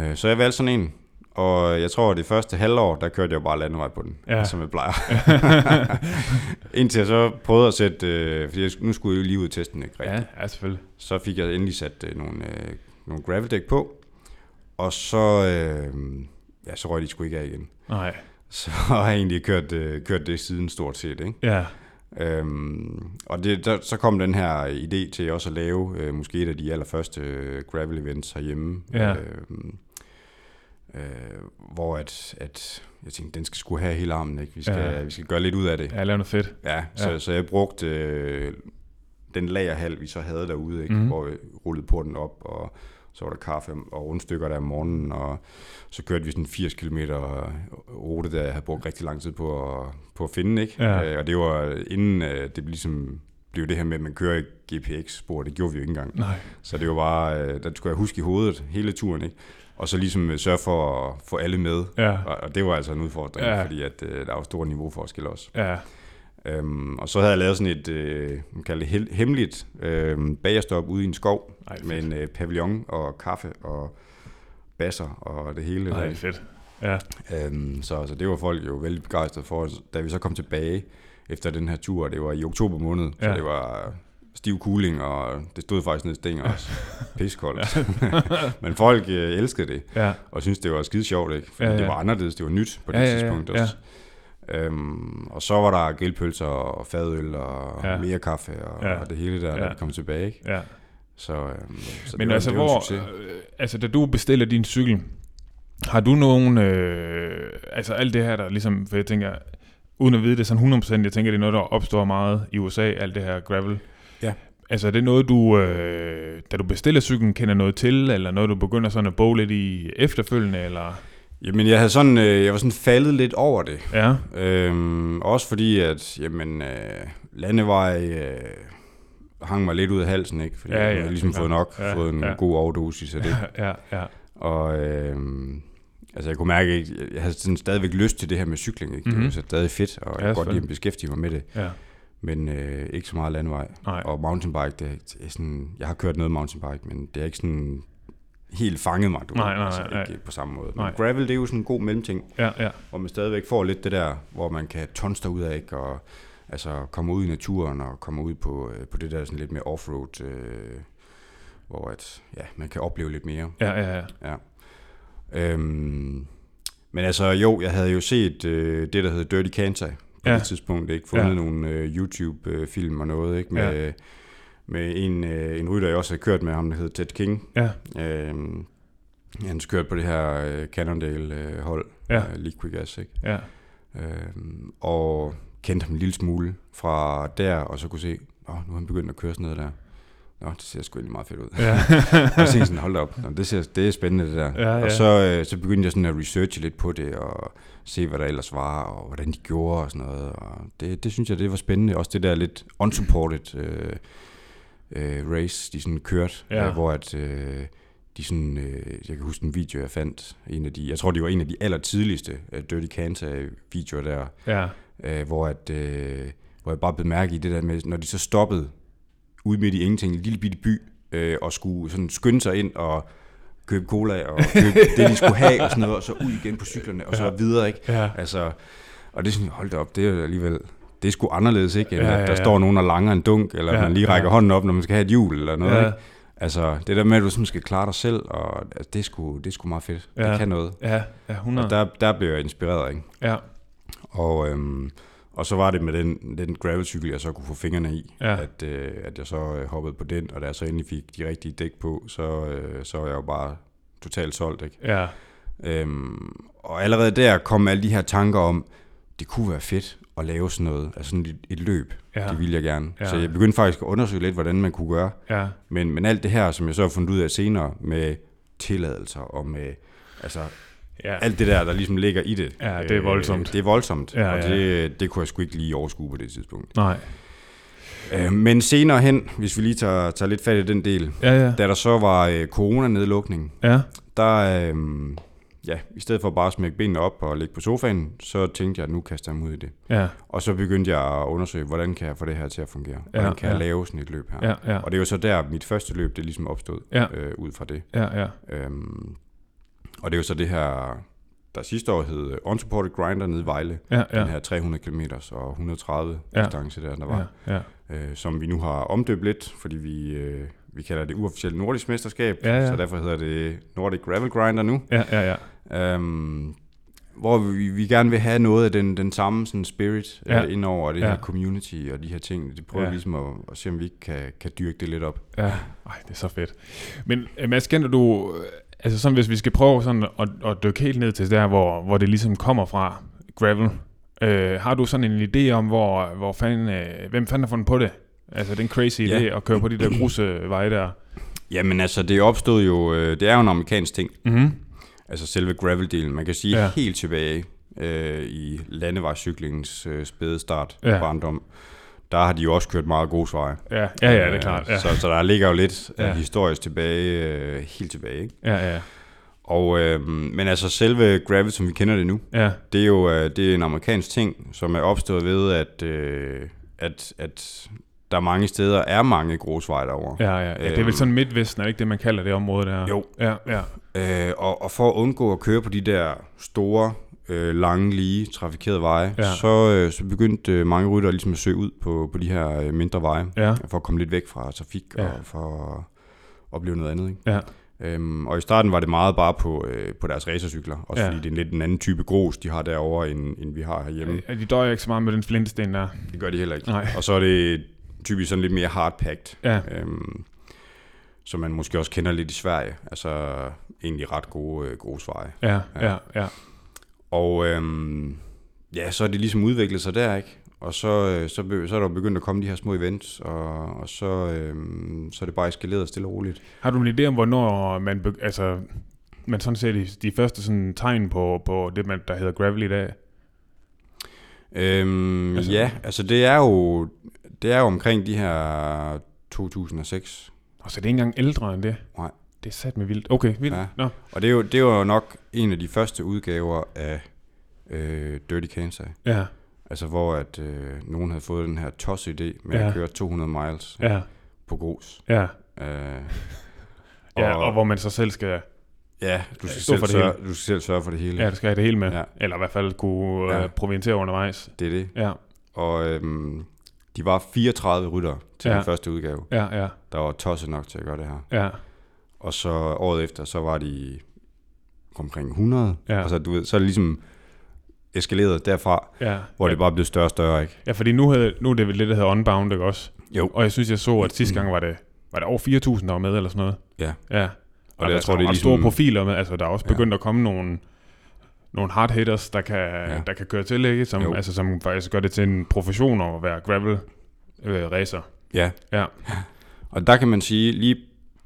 Øh, så jeg valgte sådan en, og jeg tror, at det første halvår, der kørte jeg bare landevej på den, Ja. som jeg plejer. Indtil jeg så prøvede at sætte, øh, fordi jeg, nu skulle jeg jo lige ud teste den ikke rigtigt. Ja, ja, selvfølgelig. Så fik jeg endelig sat øh, nogle, øh, nogle graveldæk på, og så, øh, ja, så røg de sgu ikke af igen. Nej. Så har jeg egentlig kørt, øh, kørt det siden stort set, ikke? Ja, Øhm, og det, der, så kom den her idé til også at lave øh, måske et af de allerførste øh, gravel events herhjemme. Ja. Øhm, øh, hvor at, at jeg tænkte, den skal sgu have hele armen, ikke? Vi skal, Ja. vi skal gøre lidt ud af det. ja lave noget fedt. Ja, så, Ja. så jeg brugte øh, den lagerhal, vi så havde derude, ikke? Mm. hvor vi rullede porten op, og så var der kaffe og rundstykker der om morgenen, og så kørte vi sådan 80 km rute, der jeg havde brugt rigtig lang tid på at, på at finde. Ikke? Ja. Øh, og det var inden øh, det ligesom blev det her med, at man kører i GPX-spor, det gjorde vi jo ikke engang. Nej. Så det var bare, øh, der skulle jeg huske i hovedet hele turen, ikke? Og så ligesom øh, sørge for at få alle med. Ja, Og, og det var altså en udfordring, Ja. fordi at, øh, der var stor niveauforskel også. ja, Øhm, og så havde jeg lavet sådan et, øh, man kalder det hemmeligt øh, bagerstop ude i en skov Ej, fedt. med en øh, pavillon og kaffe og basser og det hele. Nej, fedt. Ja, Øhm, så, så det var folk jo vældig begejstrede for. Da vi så kom tilbage efter den her tur, det var i oktober måned, så Ja. det var stiv cooling, og det stod faktisk ned i stænger også. Piskoldt. Men folk øh, elskede det, ja, og synes det var skide sjovt, ikke? Fordi Ja, ja, ja. ja. det var anderledes, det var nyt på det Ja, ja, ja, tidspunkt ja. også. Øhm, og så var der grillpølser og fadøl og Ja. ja. mere kaffe og, Ja. ja. og det hele der, Ja. da vi kom tilbage. Ikke? ja. Så, øhm, så Men det altså, var, det var hvor, øh, altså, da du bestiller din cykel, har du nogen, øh, altså alt det her, der ligesom, for jeg tænker, uden at vide det sådan 100%, jeg tænker, det er noget, der opstår meget i USA, alt det her gravel. Altså, er det noget, du, øh, da du bestiller cyklen, kender noget til, eller noget, du begynder sådan at boge lidt i efterfølgende, eller? Jamen, jeg, havde sådan, øh, jeg var sådan faldet lidt over det. Ja, Øhm, også fordi, at jamen, øh, landevej øh, hang mig lidt ud af halsen, ikke? Fordi Ja, ja, jeg havde ligesom det fået nok. Ja, fået en ja. god overdosis af det. ja, ja, Og øh, altså, jeg kunne mærke, at jeg havde sådan stadigvæk lyst til det her med cykling, ikke? Det Mhm. var så stadig fedt, og jeg Ja, kunne godt lide at beskæftige mig med det. ja, Men øh, ikke så meget landevej. nej, Og mountainbike, det, det er sådan, jeg har kørt noget mountainbike, men det er ikke sådan helt fanget mig, du Nej, nej, altså, nej, ikke på samme måde. Nej. Men gravel, det er jo sådan en god mellemting, ja, ja, hvor man stadigvæk får lidt det der, hvor man kan tonse ud af, ikke? Og altså komme ud i naturen og komme ud på, øh, på det der sådan lidt mere offroad, øh, hvor at, ja, man kan opleve lidt mere. ja, ja, ja. Ja. Øhm, men altså jo, jeg havde jo set øh, det, der hedder Dirty Kansai på Ja. det tidspunkt. Ikke? Fundet Ja. nogle øh, YouTube-film og noget, ikke? Med, ja. med en, øh, en rytter, jeg også havde kørt med ham, der hedder Ted King. Ja, Øhm, han kørt på det her øh, Cannondale-hold, Ja. øh, Liquid Gas, ikke? ja, Øhm, og kendte ham en lille smule fra der, og så kunne se, åh, nu har han begyndt at køre sådan noget der. Nå, det ser sgu egentlig meget fedt ud. ja, og så sådan, hold op, Nå, det, ser, det er spændende det der. Ja, ja. Og så, øh, så begyndte jeg sådan at researche lidt på det, og se, hvad der ellers var, og hvordan de gjorde og sådan noget. Og det, det synes jeg, det var spændende. Også det der lidt unsupported øh, øh, race, de sådan kørte, Ja. øh, hvor at... Øh, de sådan, øh, jeg kan huske en video, jeg fandt, en af de, jeg tror, det var en af de allertidligste øh, Dirty Kansas-videoer der, ja, øh, hvor, at, øh, hvor jeg bare blev mærke i det der med, når de så stoppede ude midt i ingenting, en lille bitte by, øh, og skulle sådan skynde sig ind og købe cola og købe det, de skulle have og sådan noget, og så ud igen på cyklerne, og så Ja. videre, ikke? Ja. Altså, og det er sådan, hold da op, det er alligevel, det er sgu anderledes, ikke? End Ja, ja, ja, der står nogen og langer en dunk, eller Ja, man lige rækker ja. hånden op, når man skal have et hjul, eller noget, ja. ikke? Altså, det der med, at du sådan skal klare dig selv, og altså, det, er sgu, det er sgu meget fedt. Ja. Det kan noget. Ja, ja, 100. Og der, der blev jeg inspireret, ikke? ja, Og, øhm, og så var det med den, den gravelcykel, jeg så kunne få fingrene i, Ja. at, øh, at jeg så øh, hoppede på den, og da jeg så endelig fik de rigtige dæk på, så, øh, så var jeg jo bare totalt solgt, ikke? ja, Øhm, og allerede der kom alle de her tanker om, det kunne være fedt at lave sådan noget, altså sådan et, et løb, Ja. det ville jeg gerne. Ja. Så jeg begyndte faktisk at undersøge lidt, hvordan man kunne gøre. ja, Men, men alt det her, som jeg så har fundet ud af senere, med tilladelser og med, altså ja. alt det der, der ligesom ligger i det. Ja, det er voldsomt. Øh, det er voldsomt, Ja, og det, det kunne jeg sgu ikke lige overskue på det tidspunkt. Nej. Øh, men senere hen, hvis vi lige tager, tager lidt fat i den del, Ja, ja. da der så var øh, coronanedlukning, Ja, der, øh, ja, i stedet for bare at smække benene op og ligge på sofaen, så tænkte jeg, at nu kaster jeg mig ud i det. ja, Og så begyndte jeg at undersøge, hvordan kan jeg få det her til at fungere? Hvordan Ja, kan jeg ja. lave sådan et løb her? ja, ja, Og det er jo så der, mit første løb, det ligesom opstod Ja. øh, ud fra det. ja, ja. Øhm, og det er jo så det her, der sidste år hed Unsupported Grinder nede i Vejle. Ja, ja. Den her 300 km og 130 Ja. distance der, der var. Ja, ja. Øh, som vi nu har omdøbt lidt, fordi vi, øh, vi kalder det uofficielt nordisk mesterskab. Ja, ja. Så derfor hedder det Nordic Gravel Grinder nu. Ja, ja, ja. Øhm, hvor vi, vi gerne vil have noget af den, den samme sådan spirit Ja. øh, ind over det Ja. her community og de her ting. Det prøver Ja. ja. ligesom at, at se, om vi ikke kan, kan dyrke det lidt op. Ja, ej, det er så fedt. Men øh, Mads, kender du, øh, altså sådan, hvis vi skal prøve sådan at, at dykke helt ned til der, hvor, hvor det ligesom kommer fra, gravel, øh, har du sådan en idé om, hvor, hvor fanden, øh, hvem fanden har fundet på det? Altså den crazy Ja. idé at køre på de der grusveje der. Jamen altså, det opstod jo, øh, det er jo en amerikansk ting. Mhm. Altså selve gravel-delen. Man kan sige Ja. helt tilbage øh, i landevejscyklingens øh, spæde start Ja. ja. barndom. Der har de jo også kørt meget grusveje. Ja, ja, ja, det er klart. Ja, Så, så der ligger jo lidt Ja. ja. historisk tilbage, øh, helt tilbage. Ikke? ja, ja. Og, øh, men altså selve gravel, som vi kender det nu, ja. det er jo øh, det er en amerikansk ting, som er opstået ved, at, øh, at, at der mange steder er mange grusveje derovre. Ja, ja, ja. Det er vel Øhm. sådan Midtvesten, er det ikke det, man kalder det område der? Jo. Ja, ja. Øh, og, og for at undgå at køre på de der store, øh, lange, lige, trafikerede veje, Ja. ja. så, øh, så begyndte øh, mange ryttere ligesom at søge ud på, på de her øh, mindre veje, Ja, for at komme lidt væk fra trafik Ja. ja. og for at opleve noget andet. Ikke? ja, Øhm, og i starten var det meget bare på, øh, på deres racercykler, også Ja. ja. fordi det er en lidt en anden type grus, de har derovre, end, end vi har herhjemme. ja. De døjer ikke så meget med den flintesten der. Det gør de heller ikke. Nej. Og så er det typisk sådan lidt mere hardpacked, Ja, øhm, som man måske også kender lidt i Sverige. Altså egentlig ret gode øh, grusveje. ja, ja, ja. Og øhm, ja, så er det ligesom udviklet sig der, ikke? Og så, øh, så, så er der begyndt at komme de her små events, og, og så, øhm, så er det bare eskaleret stille og roligt. Har du en idé om, hvornår man, be- altså, man sådan ser de, de første sådan tegn på, på det, man, der hedder gravel i dag? Øhm, altså, ja, altså det er jo det er jo omkring de her 2006. Og så er det ikke engang ældre end det? Nej. Det er sat med vildt. Okay, vildt. Ja. Nå. Og det er jo, det var jo nok en af de første udgaver af øh, Dirty Kansas. Ja, Altså hvor at øh, nogen havde fået den her tos idé med Ja. at køre 200 miles ja, på grus. ja. Øh, Ja, og, hvor man så selv skal, ja, du skal, selv for det sørge, du skal selv sørge for det hele. ja, du skal have det hele med. Ja. Eller i hvert fald kunne ja. Ja. uh, provientere undervejs. Det er det. Ja, Og øhm, de var 34 rytter til ja. den første udgave. ja, ja, Der var tosset nok til at gøre det her. ja. Og så året efter, så var de omkring 100. Ja. Og så, du ved, så er det ligesom eskaleret derfra, ja. hvor ja. det bare blev større og større, ikke? Ja, fordi nu, havde, nu er det vel det, der hedder Unbound, ikke også? Jo. Og jeg synes, jeg så, at sidste gang var det, var det over 4.000, der var med, eller sådan noget. Ja. Ja. Og det, der jeg tror, det er ligesom... store profiler med. Altså, der er også Ja. begyndt at komme nogle, nogle hard hitters, der kan, ja. Ja. der kan køre til, ikke? Som, Jo. altså, som faktisk gør det til en profession at være gravel øh, racer. Ja. Ja. Og der kan man sige, lige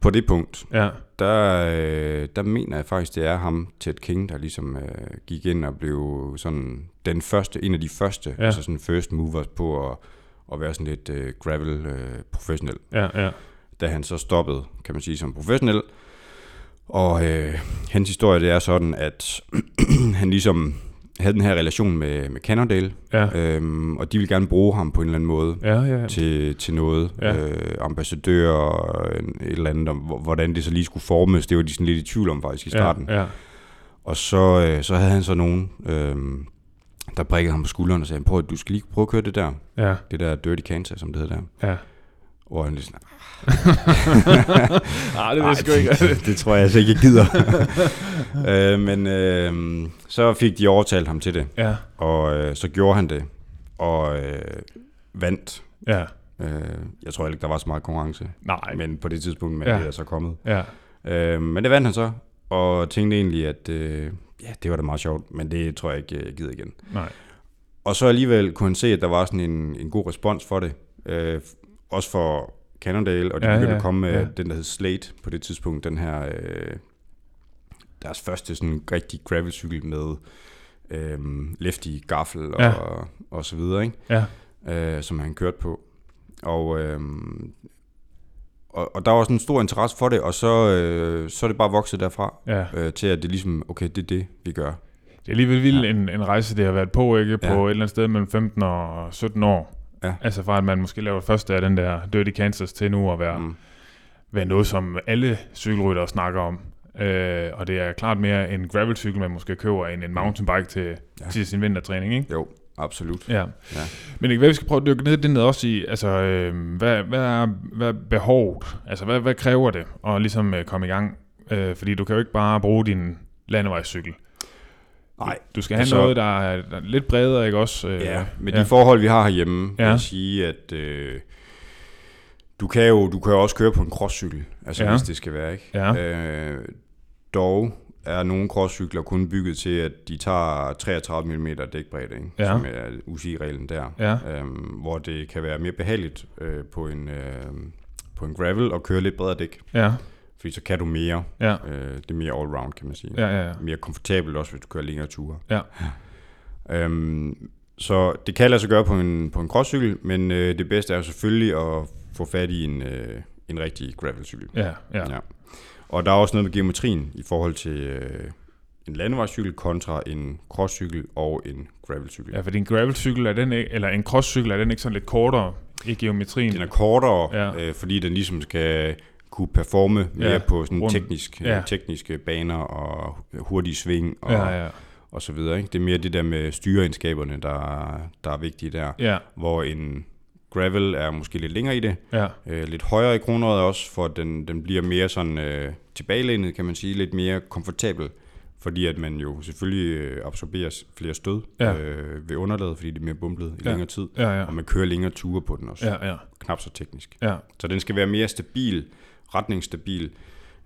på det punkt, Ja, der, øh, der mener jeg faktisk, det er ham, Ted King, der ligesom øh, gik ind og blev sådan den første, en af de første, Ja. altså sådan first movers på at, at være sådan lidt øh, gravel øh, professionel. ja, ja. Da han så stoppede, kan man sige, som professionel. Og øh, hans historie, det er sådan, at han ligesom havde den her relation med, med Cannondale, Ja. øhm, og de ville gerne bruge ham på en eller anden måde Ja, ja, ja. til, til noget. Ja. Øh, ambassadør og et eller andet, om hvor- hvordan det så lige skulle formes. Det var de sådan lidt i tvivl om faktisk i starten. Ja, ja. Og så, øh, så havde han så nogen, øh, der prikkede ham på skulderen og sagde, prøv, at du skal lige prøve at køre det der. ja, Det der Dirty Kansas, som det hedder der. ja. Og han lige sådan, Ah, det jeg sgu ikke. det, det tror jeg altså ikke, jeg gider. øh, men øh, så fik de overtalt ham til det, ja, og øh, så gjorde han det, og øh, vandt. ja. Øh, jeg tror ikke, der var så meget konkurrence, Nej. men på det tidspunkt, men Ja. det er så kommet. Ja, Øh, men det vandt han så, og tænkte egentlig, at øh, ja, det var da meget sjovt, men det tror jeg ikke, jeg gider igen. nej. Og så alligevel kunne han se, at der var sådan en, en god respons for det. Øh, også for Cannondale, og de Ja, begyndte ja, at komme med ja. den, der hed Slate på det tidspunkt. Den her, øh, deres første sådan rigtig gravelcykel med øh, lefty gaffel og, Ja. ja. og, og så videre, ikke? Ja, Øh, som han kørte på. Og, øh, og, og der var sådan en stor interesse for det, og så, øh, så er det bare vokset derfra, ja. øh, til at det ligesom, okay, det er det, vi gør. Det er alligevel vildt en, en rejse, det har været på, ikke? På Ja. et eller andet sted mellem 15 og 17 år. Ja. Altså fra at man måske laver første af den der Dirty Kansas til nu at være. Mm. være noget, som alle cykelryttere snakker om. Øh, og det er klart mere en gravelcykel, man måske køber, end en mountainbike til, ja. Ja. til sin vintertræning, ikke? Jo, absolut. Ja. Ja. Men kan være, vi skal prøve at dykke ned i det ned også i, altså, øh, hvad, hvad, er, hvad er behovet? Altså, hvad, hvad kræver det at ligesom øh, komme i gang? Øh, fordi du kan jo ikke bare bruge din landevejscykel. Nej, Du skal have Altså- noget, der er, der er lidt bredere, ikke også? Øh, Ja, med de forhold, vi har herhjemme, ja. Ja. vil jeg sige, at øh, du, kan jo, du kan jo også køre på en crosscykel, altså Ja. hvis det skal være, ikke? Ja. Øh, dog er nogle crosscykler kun bygget til, at de tager 33 mm dækbredde, ikke? Ja. som er UCI-reglen der. Ja. Øhm, hvor det kan være mere behageligt øh, på, en, øh, på en gravel og køre lidt bredere dæk, Ja, fordi så kan du mere. ja, Øh, det er mere all-round, kan man sige ja, ja, ja. mere komfortabelt også, hvis du kører længere ture. Ja. Øhm, så det kan lade sig gøre på en, på en crosscykel, men øh, det bedste er jo selvfølgelig at få fat i en, øh, en rigtig gravelcykel. Ja, ja. Ja. Og der er også noget med geometrien i forhold til øh, en landevejscykel kontra en crosscykel og en gravelcykel. Ja, for din gravelcykel er den ikke, eller en crosscykel er den ikke sådan lidt kortere i geometrien? Den er kortere, Ja. øh, fordi den ligesom skal kunne performe mere Ja, på sådan rundt. teknisk, Ja. ja. tekniske baner og hurtige sving og, ja, ja, og så videre. Ikke? Det er mere det der med styreegenskaberne, der, der er vigtige der. ja, Hvor en gravel er måske lidt længere i det. ja, Øh, lidt højere i kronrøret også, for den, den bliver mere sådan øh, tilbagelænet, kan man sige. Lidt mere komfortabel. Fordi at man jo selvfølgelig øh, absorberer flere stød Ja. øh, ved underlaget, fordi det er mere bumplet i Ja. længere tid. ja, ja, Og man kører længere ture på den også. ja, ja, Knap så teknisk. ja, Så den skal være mere stabil, retningsstabil,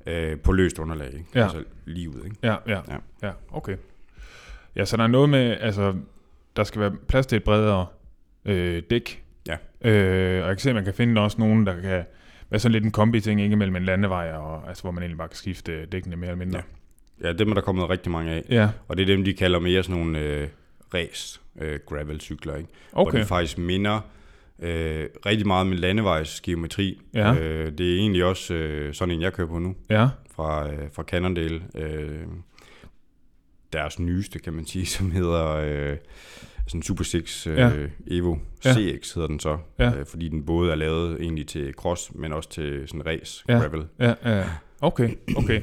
øh, på løst underlag. Ikke? Ja. Altså lige ud. Ikke? ja, ja, Ja. ja, okay. Ja, så der er noget med, altså, der skal være plads til et bredere øh, dæk. Ja. Øh, og jeg kan se, at man kan finde også nogen, der kan være sådan lidt en kombi-ting, ikke mellem en landevej, og, altså, hvor man egentlig bare kan skifte dækkene mere eller mindre. Ja, dem er der kommet rigtig mange af. Ja, Og det er dem, de kalder mere sådan nogle øh, race øh, gravel-cykler. Ikke? Hvor okay. det faktisk minder øh, rigtig meget med landevejsgeometri. Ja. Øh, det er egentlig også øh, sådan en, jeg kører på nu, Ja, fra, øh, fra Cannondale. Øh, deres nyeste, kan man sige, som hedder øh, sådan Super 6 øh, Ja. Evo Ja. CX hedder den så. Ja. Øh, fordi den både er lavet egentlig til cross, men også til sådan race Ja. gravel. ja, ja. Okay, okay.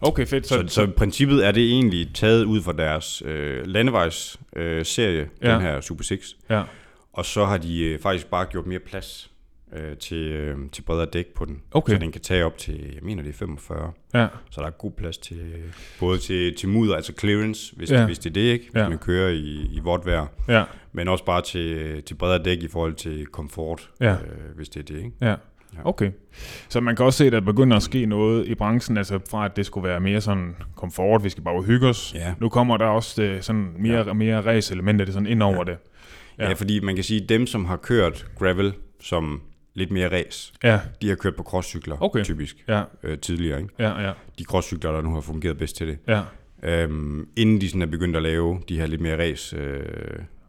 Okay, fedt. Så, så, så princippet er det egentlig taget ud fra deres øh, landevejs-serie, øh, serie, Ja. den her Super 6. Ja, Og så har de øh, faktisk bare gjort mere plads øh, til, øh, til bredere dæk på den. Okay. Så den kan tage op til, jeg mener det er 45. ja, Så der er god plads til, både til, til mudder, altså clearance, hvis, Ja. ja. hvis det er det ikke, hvis Ja. ja. man kører i, i vådt vejr. ja, Men også bare til, til bredere dæk i forhold til komfort, Ja. øh, hvis det er det. Ikke? ja. Okay. Så man kan også se, at der begynder at ske noget i branchen, altså fra at det skulle være mere sådan komfort, vi skal bare hygge os. Ja. Nu kommer der også øh, sådan mere, ja. mere race-elementer det sådan ind over ja. det. Ja. Ja. ja, fordi man kan sige, at dem, som har kørt gravel som lidt mere race, Ja, de har kørt på crosscykler Okay. typisk ja, øh, tidligere. Ikke? ja, ja, De crosscykler, der nu har fungeret bedst til det. ja. Øhm, inden de sådan er begyndt at lave de her lidt mere race øh,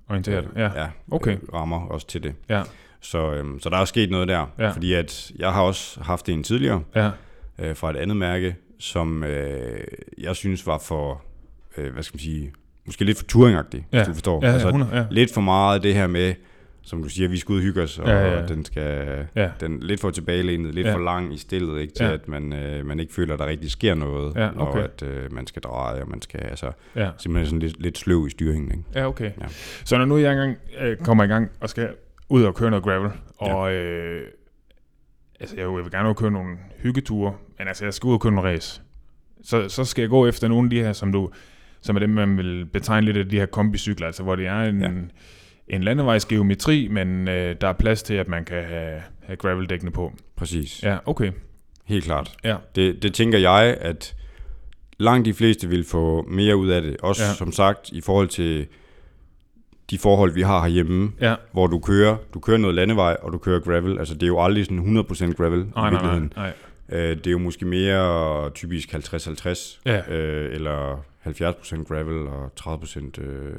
Orienteret. Ja, ja, Okay. øh, rammer også til det. ja, Så, øhm, så der er sket noget der, Ja. fordi at jeg har også haft en tidligere ja, øh, fra et andet mærke, som øh, jeg synes var for, øh, hvad skal man sige, måske lidt for touringagtig, Ja. hvis du forstår. Ja, ja, altså, 100, ja. lidt for meget det her med, som du siger, vi skal ud og hygge os, og Ja, ja, ja. den skal Ja. den lidt for tilbagelænet, lidt Ja. for lang i stillet, ikke, til Ja. at man, øh, man ikke føler, at der rigtig sker noget, Ja, når okay. at, øh, man skal dreje, og man skal altså, Ja. simpelthen sådan lidt, lidt sløv i styringen. Ikke? Ja, okay. Ja. Så når nu jeg engang øh, kommer i gang og skal ud og køre noget gravel, og øh, altså jeg vil gerne ud og køre nogle hyggeture, men altså jeg skal ud og køre nogle race, så, så skal jeg gå efter nogle af de her, som du som er dem, man vil betegne lidt af de her kombicykler, altså hvor det er en, Ja. ja. En landevejsgeometri, men øh, der er plads til, at man kan have, have graveldækkene på. Præcis, Ja, okay. helt klart. Ja. Det, det tænker jeg, at langt de fleste vil få mere ud af det. Også Ja. som sagt, i forhold til de forhold, vi har herhjemme, Ja, hvor du kører, du kører noget landevej, og du kører gravel. Altså, det er jo aldrig sådan 100% gravel i nej, nej, nej. virkeligheden. nej. Øh, det er jo måske mere typisk 50-50, Ja. øh, eller 70% gravel og 30% øh,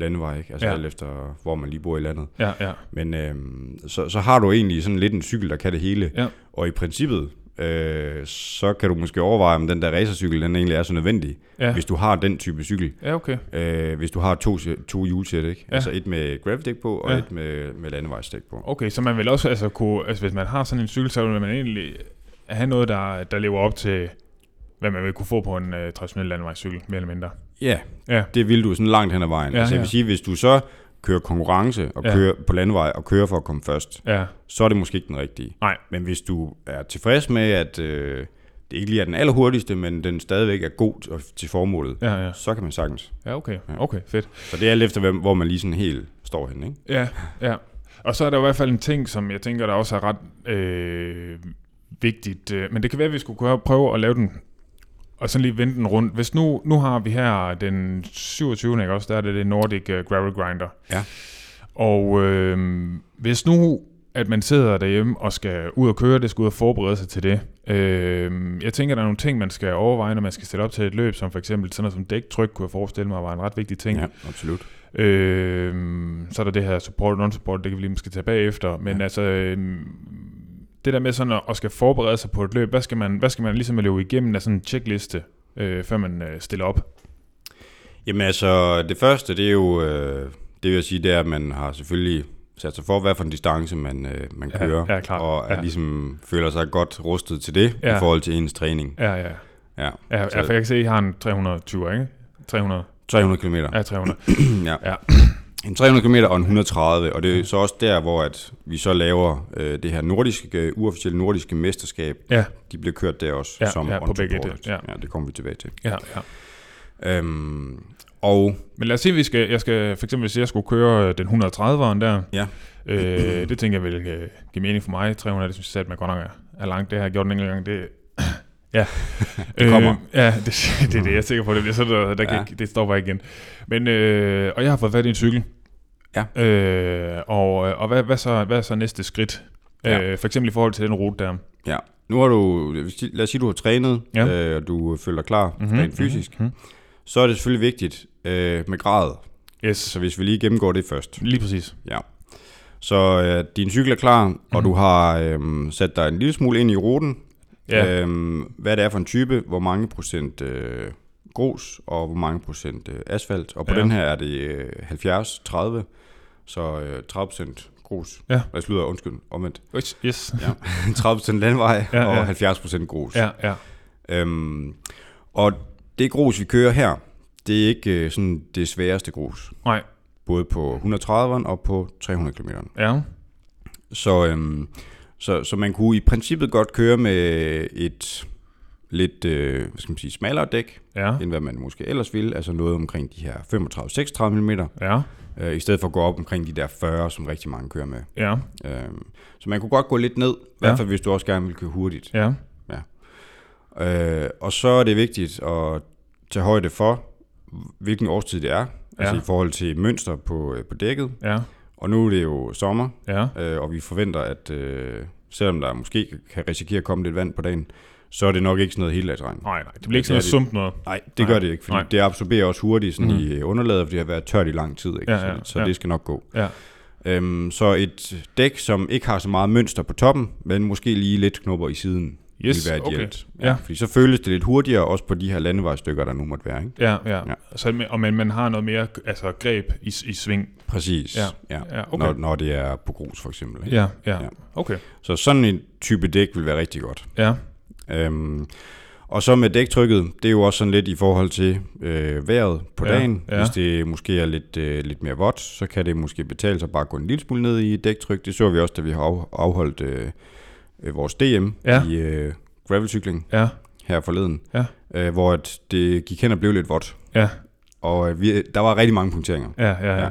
landevej, ikke? Altså Ja. alt efter, hvor man lige bor i landet. Ja, ja. Men øh, så, så har du egentlig sådan lidt en cykel, der kan det hele. Ja. Og i princippet, øh, så kan du måske overveje, om den der racercykel, den egentlig er så nødvendig, Ja, hvis du har den type cykel. ja okay. Øh, hvis du har to, to hjulsæt, ikke? Ja. Altså et med graveldæk på, og Ja. et med, med landevejsdæk på. Okay, så man vil også altså kunne, altså hvis man har sådan en cykel, så vil man egentlig have noget, der, der lever op til, hvad man vil kunne få på en uh, traditionel landevejscykel, mere eller mindre. Ja, Ja. det vil du sådan langt hen ad vejen. Ja, Ja, altså jeg ja. vil sige, hvis du så kører konkurrence og Ja. ja. kører på landevej og kører for at komme først, Ja, så er det måske ikke den rigtige. Nej. Men hvis du er tilfreds med, at øh, det ikke lige er den allerhurtigste, men den stadigvæk er god til formålet, ja, ja. så kan man sagtens. Ja, okay. Ja. Okay, fedt. Så det er alt efter, hvor man lige sådan helt står henne, ikke? Ja, ja. Og så er der i hvert fald en ting, som jeg tænker, der også er ret øh, vigtigt. øh, Men det kan være, at vi skulle prøve at lave den, og sådan lige vende den rundt. Hvis nu, nu har vi her den 27. Ikke også, der er det det Nordic uh, Gravel Grinder. Ja. Og øh, hvis nu, at man sidder derhjemme og skal ud og køre, det skal ud og forberede sig til det. Øh, jeg tænker, der er nogle ting, man skal overveje, når man skal stille op til et løb, som for eksempel sådan noget som dæktryk, kunne jeg forestille mig, var en ret vigtig ting. Ja, absolut. Øh, så er der det her support og non-support, det kan vi lige måske tage bagefter. Men ja. altså, øh, det der med sådan at, at skal forberede sig på et løb, hvad skal man, hvad skal man ligesom løbe igennem af sådan en checkliste, øh, før man øh, stiller op? Jamen altså, det første, det er jo, øh, det vil jeg sige, det er, at man har selvfølgelig sat sig for, hvad for en distance man, øh, man Ja, kører, ja, klart. og er Ja. ligesom føler sig godt rustet til det, Ja. i forhold til ens træning. Ja, ja. Ja, Ja, Så- ja for jeg kan se, at I har en 320, ikke? 300. 300 km. Ja, 300. ja. Ja. En 300 km og en 130, og det er så også der, hvor at vi så laver øh, det her nordiske, uofficielle nordiske mesterskab. Ja, De bliver kørt der også, Ja, som ja, på begge det, ja. ja, det kommer vi tilbage til. ja, ja. Øhm, og Men lad os sige, at vi skal, jeg skal, for eksempel hvis jeg skulle køre øh, den 130'eren der, Ja. øh, det tænker jeg vil øh, give mening for mig. 300, det synes jeg, at man godt nok er, er langt. Det har jeg gjort en enkelt gang. Det, ja. Det kommer. Øh, ja, det, det, er det, jeg er sikker på. Det bliver sådan, der, der Ja. kan, det stopper igen. Men, øh, og jeg har fået fat i en cykel. Ja. Øh, og og hvad, hvad, så, hvad er så næste skridt? Ja. Øh, for eksempel i forhold til den rute der. ja, nu har du, lad os sige, du har trænet, Ja. øh, og du føler dig klar Mhm, mm-hmm, rent fysisk, mhm. så er det selvfølgelig vigtigt øh, med grad. Yes, Så hvis vi lige gennemgår det først. lige præcis. Ja. Så øh, din cykel er klar, mm. og du har øh, sat dig en lille smule ind i ruten. Ja. Øhm, hvad det er for en type, hvor mange procent øh, grus og hvor mange procent øh, asfalt. Og på Ja. den her er det øh, 70-30, så øh, 30 procent grus. Ja. Jeg slutter, undskyld, omvendt. Yes, yes. Ja. 30 procent landvej Ja, og ja. 70 procent grus. Ja, ja. Øhm, og det grus, vi kører her, det er ikke øh, sådan det sværeste grus. Nej. Både på 130'eren og på 300 km. Ja. Så, øhm, så, så man kunne i princippet godt køre med et lidt øh, hvad skal man sige, smallere dæk, Ja. end hvad man måske ellers ville. Altså noget omkring de her 35-36 mm, Ja. øh, i stedet for at gå op omkring de der 40, som rigtig mange kører med. Ja. Øhm, så man kunne godt gå lidt ned, i hvert fald hvis du også gerne vil køre hurtigt. Ja. Øh, og så er det vigtigt at tage højde for, hvilken årstid det er. Altså Ja. i forhold til mønster på, øh, på dækket. Ja. Og nu er det jo sommer, Ja. øh, og vi forventer, at øh, selvom der måske kan risikere at komme lidt vand på dagen, så er det nok ikke sådan noget heldagsregn. Nej, nej. Det bliver ikke sådan noget det. sumpt noget. Nej, det Nej. gør det ikke, Nej. det absorberer også hurtigt sådan mm. i øh, underlaget, fordi det har været tørt i lang tid. Ikke? Ja, ja, så så ja. det skal nok gå. Ja. Øhm, så et dæk, som ikke har så meget mønster på toppen, men måske lige lidt knopper i siden. Yes, vil være ideelt. Okay. Ja. Fordi så føles det lidt hurtigere, også på de her landevejstykker, der nu måtte være. Ikke? Ja, ja. ja. Så, og men man har noget mere altså, greb i, i sving. Præcis, ja. ja. ja okay. når, når det er på grus for eksempel. Ikke? Ja, ja, ja. Okay. Så sådan en type dæk vil være rigtig godt. Ja. Øhm, og så med dæktrykket, det er jo også sådan lidt i forhold til øh, vejret på ja, dagen. Ja. Hvis det måske er lidt, øh, lidt mere vådt, så kan det måske betale sig bare at gå en lille smule ned i dæktryk. Det så vi også, da vi har afholdt øh, øh, vores DM ja. i øh, gravelcykling ja. her forleden. Ja. Øh, hvor at det gik hen og blev lidt vådt. Ja. Og øh, vi, der var rigtig mange punkteringer. Ja, ja, ja. ja.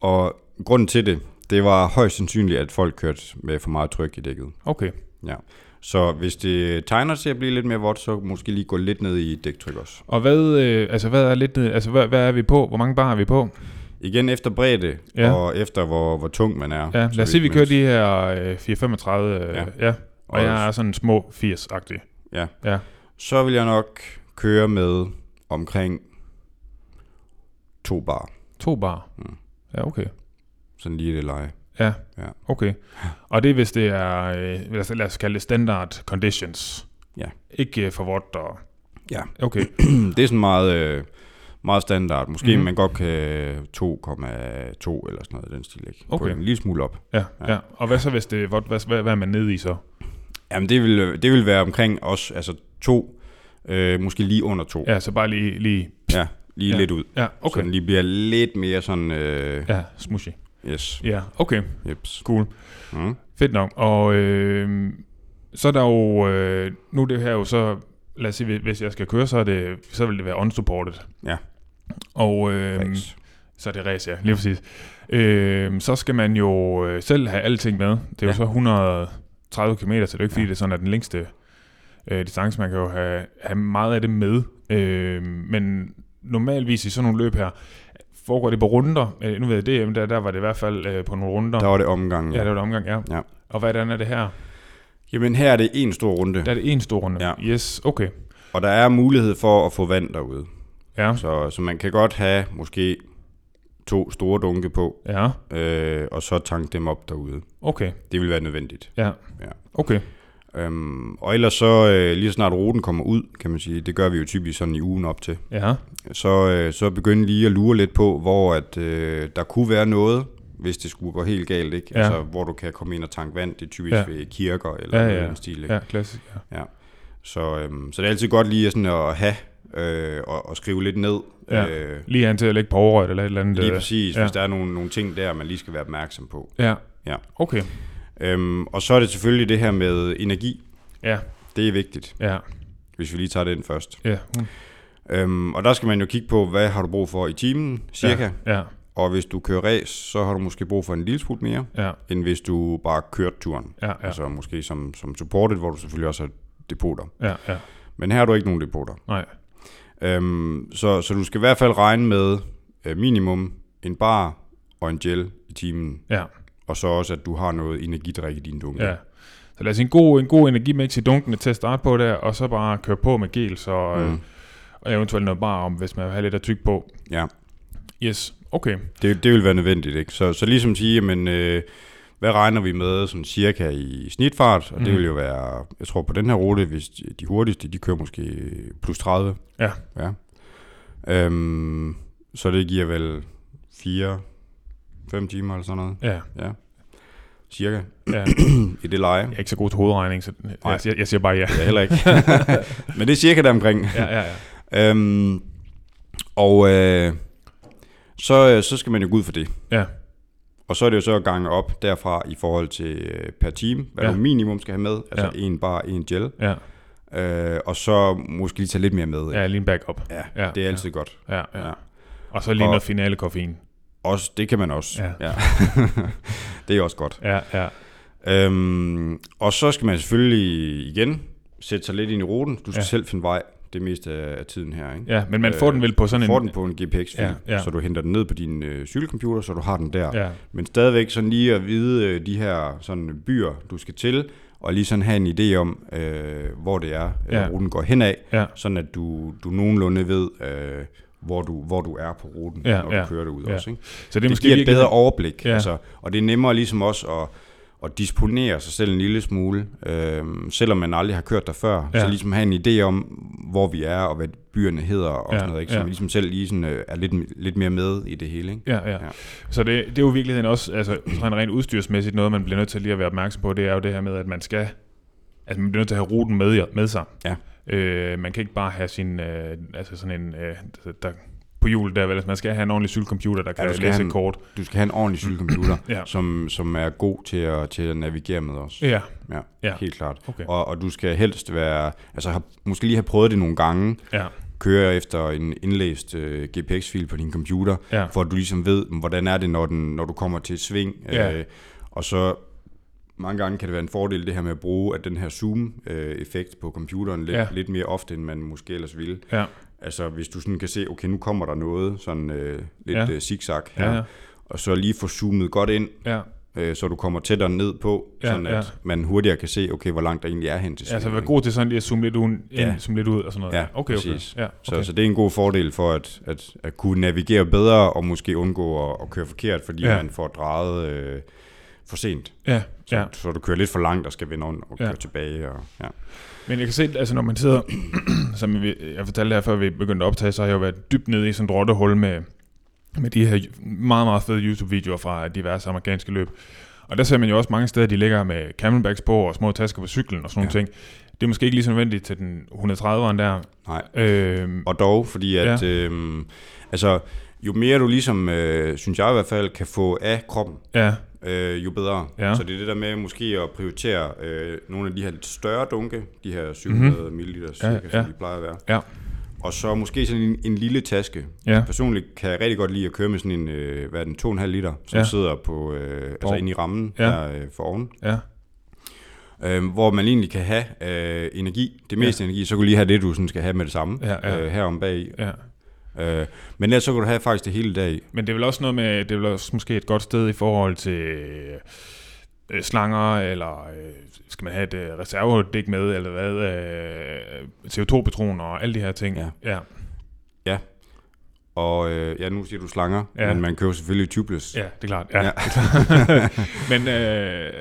Og grunden til det, det var højst sandsynligt, at folk kørte med for meget tryk i dækket. Okay. Ja. Så hvis det tegner til at blive lidt mere vådt, så måske lige gå lidt ned i dæktryk også. Og hvad, øh, altså hvad er lidt, altså hvad, hvad er vi på? Hvor mange bar er vi på? Igen efter bredde, ja. og efter hvor, hvor tung man er. Ja, lad os sige, vi kører de her øh, 435, øh, ja. ja. Og, og jeg er sådan små 80-agtig. Ja. ja. Så vil jeg nok køre med omkring to bar. To bar? Mm. Ja, okay. Sådan lige det leje. Ja, ja. okay. Og det er, hvis det er, øh, lad os kalde det standard conditions. Ja. Ikke øh, for vådt og... Ja. Okay. det er sådan meget, øh, meget standard. Måske mm-hmm. man godt kan 2,2 eller sådan noget den stil, ikke? Okay. På en lille smule op. Ja, ja. ja. Og hvad så, hvis det? Hvad, hvad, hvad er man nede i så? Jamen, det vil, det vil være omkring os, altså to, øh, måske lige under to. Ja, så bare lige... lige ja, lige ja. lidt ud. Ja, okay. Så den lige bliver lidt mere sådan... Øh, ja, smushy. Yes. Ja, okay. Jeps. Cool. Mm. Fedt nok. Og øh, så er der jo, øh, nu er det her jo så, lad os sige, hvis jeg skal køre, så, er det, så vil det være unsupported. Ja. Og øh, så er det race, ja, lige præcis. Øh, så skal man jo øh, selv have alting med. Det er ja. jo så 130 km, så det er jo ikke fordi, det er sådan, at den længste øh, distance, man kan jo have, have meget af det med. Øh, men normalvis i sådan nogle løb her, foregår det på runder? Øh, nu ved jeg, DM, der, der var det i hvert fald øh, på nogle runder. Der var det omgang. Ja, ja der var det omgang, ja. ja. Og hvordan er det her? Jamen her er det en stor runde. Der er det en stor runde? Ja. Yes, okay. Og der er mulighed for at få vand derude. Ja. Så, så man kan godt have måske to store dunke på, ja. øh, og så tanke dem op derude. Okay. Det vil være nødvendigt. Ja, ja. okay. Øhm, og ellers så, øh, lige snart ruten kommer ud, kan man sige, det gør vi jo typisk sådan i ugen op til, ja. så, øh, så begynder lige at lure lidt på, hvor at, øh, der kunne være noget, hvis det skulle gå helt galt, ikke? Ja. Altså, hvor du kan komme ind og tanke vand, det er typisk ja. ved kirker eller ja, noget ja. den stil, ikke? Ja, klassisk, ja. ja. Så, øhm, så det er altid godt lige sådan at have øh, og, og skrive lidt ned. Ja. Øh, lige an til at lægge på overrøjt eller et eller andet. Lige øh, præcis, ja. hvis der er nogle, nogle ting der, man lige skal være opmærksom på. Ja, ja. okay. Øhm, og så er det selvfølgelig det her med energi. Ja. Det er vigtigt. Ja. Hvis vi lige tager den først. Ja. Mm. Øhm, og der skal man jo kigge på, hvad har du brug for i timen, cirka. Ja. ja. Og hvis du kører race, så har du måske brug for en lille smule mere, ja. end hvis du bare kørt turen. Ja, ja. Altså måske som, som supported, hvor du selvfølgelig også har depoter. Ja, ja. Men her har du ikke nogen depoter. Nej. Øhm, så, så du skal i hvert fald regne med øh, minimum en bar og en gel i timen. Ja. Og så også, at du har noget energidrik i din dunke. Ja. Så lad os en god, en god energimix i dunkene til at starte på der, og så bare køre på med gel, så, Mm. øh, og eventuelt noget bar om, hvis man vil have lidt at tykke på. Ja. Yes, okay. Det, det vil være nødvendigt, ikke? Så, så ligesom sige, men øh, hvad regner vi med sådan cirka i snitfart? Og mm. det vil jo være, jeg tror på den her rute, hvis de, hurtigste, de kører måske plus 30. Ja. Ja. Øhm, så det giver vel 4 5 timer eller sådan noget. Ja. Ja. Cirka. Ja. I det leje. Jeg er ikke så god til hovedregning, så jeg, jeg, jeg siger bare ja. Er heller ikke. Men det er cirka deromkring. Ja, ja, ja. Øhm, og øh, så, så skal man jo gå ud for det. Ja. Og så er det jo så at gange op derfra i forhold til øh, per team, hvad Ja. du minimum skal have med. Altså Ja. en bar, en gel. Ja, Øh, og så måske lige tage lidt mere med. ikke? ja lige en backup. ja, ja, det er altid godt. Ja, ja. Ja. Og så lige Og- noget finale koffein. Også, det kan man også. Ja. ja. det er også godt. Ja, ja. Øhm, og så skal man selvfølgelig igen sætte sig lidt ind i ruten. Du skal Ja. ja. selv finde vej det meste af tiden her. Ikke? Ja, men man får den vel på sådan du får en... den på en GPX, Ja, ja. så du henter den ned på din øh, cykelcomputer, så du har den der. Ja, Men stadigvæk sådan lige at vide øh, de her sådan byer, du skal til, og lige sådan have en idé om, øh, hvor det er, ja. ruten går hen af, ja, sådan at du, du nogenlunde ved, øh, hvor, du, hvor du er på ruten, Ja, når ja. du kører det ud Ja. også. Ikke? så det er Det måske giver et bedre overblik, Ja. altså, og det er nemmere ligesom også at, at disponere sig selv en lille smule, øh, selvom man aldrig har kørt der før, Ja. så ligesom have en idé om, hvor vi er, og hvad byerne hedder, og Ja, sådan noget, ikke? så ja. man ligesom selv lige sådan, øh, er lidt, lidt mere med i det hele. Ikke? Ja, ja. Ja. Så det, det er jo i virkeligheden også, altså sådan rent udstyrsmæssigt, noget man bliver nødt til lige at være opmærksom på, det er jo det her med, at man skal, altså man bliver nødt til at have ruten med, med sig. Ja. Øh, man kan ikke bare have sin, øh, altså sådan en, øh, der, på hjul der, vel, altså man skal have en ordentlig cykelcomputer, der kan ja, læse en- kort. Du skal have en ordentlig cykelcomputer, Ja. som, som er god til at, til at navigere med os. Ja, Ja, Ja. helt klart. okay. Og, og du skal helst være, altså have, måske lige have prøvet det nogle gange, Ja, køre efter en indlæst øh, GPX-fil på din computer, ja, for at du ligesom ved, hvordan er det, når, den, når du kommer til et sving. Ja. Øh, og så mange gange kan det være en fordel, det her med at bruge at den her zoom-effekt på computeren lidt, Ja. lidt mere ofte, end man måske ellers ville. ja, Altså hvis du sådan kan se, okay, nu kommer der noget, sådan øh, lidt Ja. ja. zigzag her, ja, ja, og så lige få zoomet godt ind, ja. øh, så du kommer tættere ned på, Ja, sådan at ja. man hurtigere kan se, okay, hvor langt der egentlig er hen til Altså svingen, være god til sådan lige at zoome lidt, ud, ind, Ja. zoome lidt ud og sådan noget. Ja, okay, okay. præcis. Ja, Så, okay. så det er en god fordel for at, at, at kunne navigere bedre og måske undgå at, at køre forkert, fordi Ja. ja. man får drejet øh, for sent. ja, Så, ja. ja. så du kører lidt for langt og skal vende om og Ja. køre tilbage. Og, ja. Men jeg kan se, altså når man sidder, som jeg fortalte her, før vi begyndte at optage, så har jeg jo været dybt nede i sådan et rottehul med, med de her meget, meget fede YouTube-videoer fra diverse amerikanske løb. Og der ser man jo også mange steder, de ligger med camelbacks på og små tasker på cyklen og sådan nogle Ja. ting. Det er måske ikke lige så nødvendigt til den 130'eren der. Nej. Øhm, Og dog, fordi at, ja. øhm, altså, jo mere du ligesom, øh, synes jeg i hvert fald, kan få af kroppen, ja, øh, jo bedre. Ja. Så det er det der med måske at prioritere øh, nogle af de her lidt større dunke, de her 700 mm-hmm. ml, cirka, Ja, som de plejer at være. Ja. Og så måske sådan en, en lille taske. ja, Personligt kan jeg rigtig godt lide at køre med sådan en, øh, hvad er den, 2,5 liter, som Ja. sidder på, øh, altså Hvor- inde i rammen ja. der øh, for oven. ja, Øh, hvor man egentlig kan have øh, energi, det meste ja. energi, så kan du lige have det, du sådan skal have med det samme, Ja, ja. Øh, herom bag. ja. Øh, men ellers så kan du have faktisk det hele dag. Men det er vel også noget med, det er vel også måske et godt sted i forhold til øh, slanger, eller øh, skal man have et øh, reservedæk med, eller hvad, øh, CO2-patroner og alle de her ting. Ja. ja. Og øh, ja, nu siger du slanger, Ja. ja. men man køber selvfølgelig tubeless. Ja, det er klart. Ja. Ja. Men øh,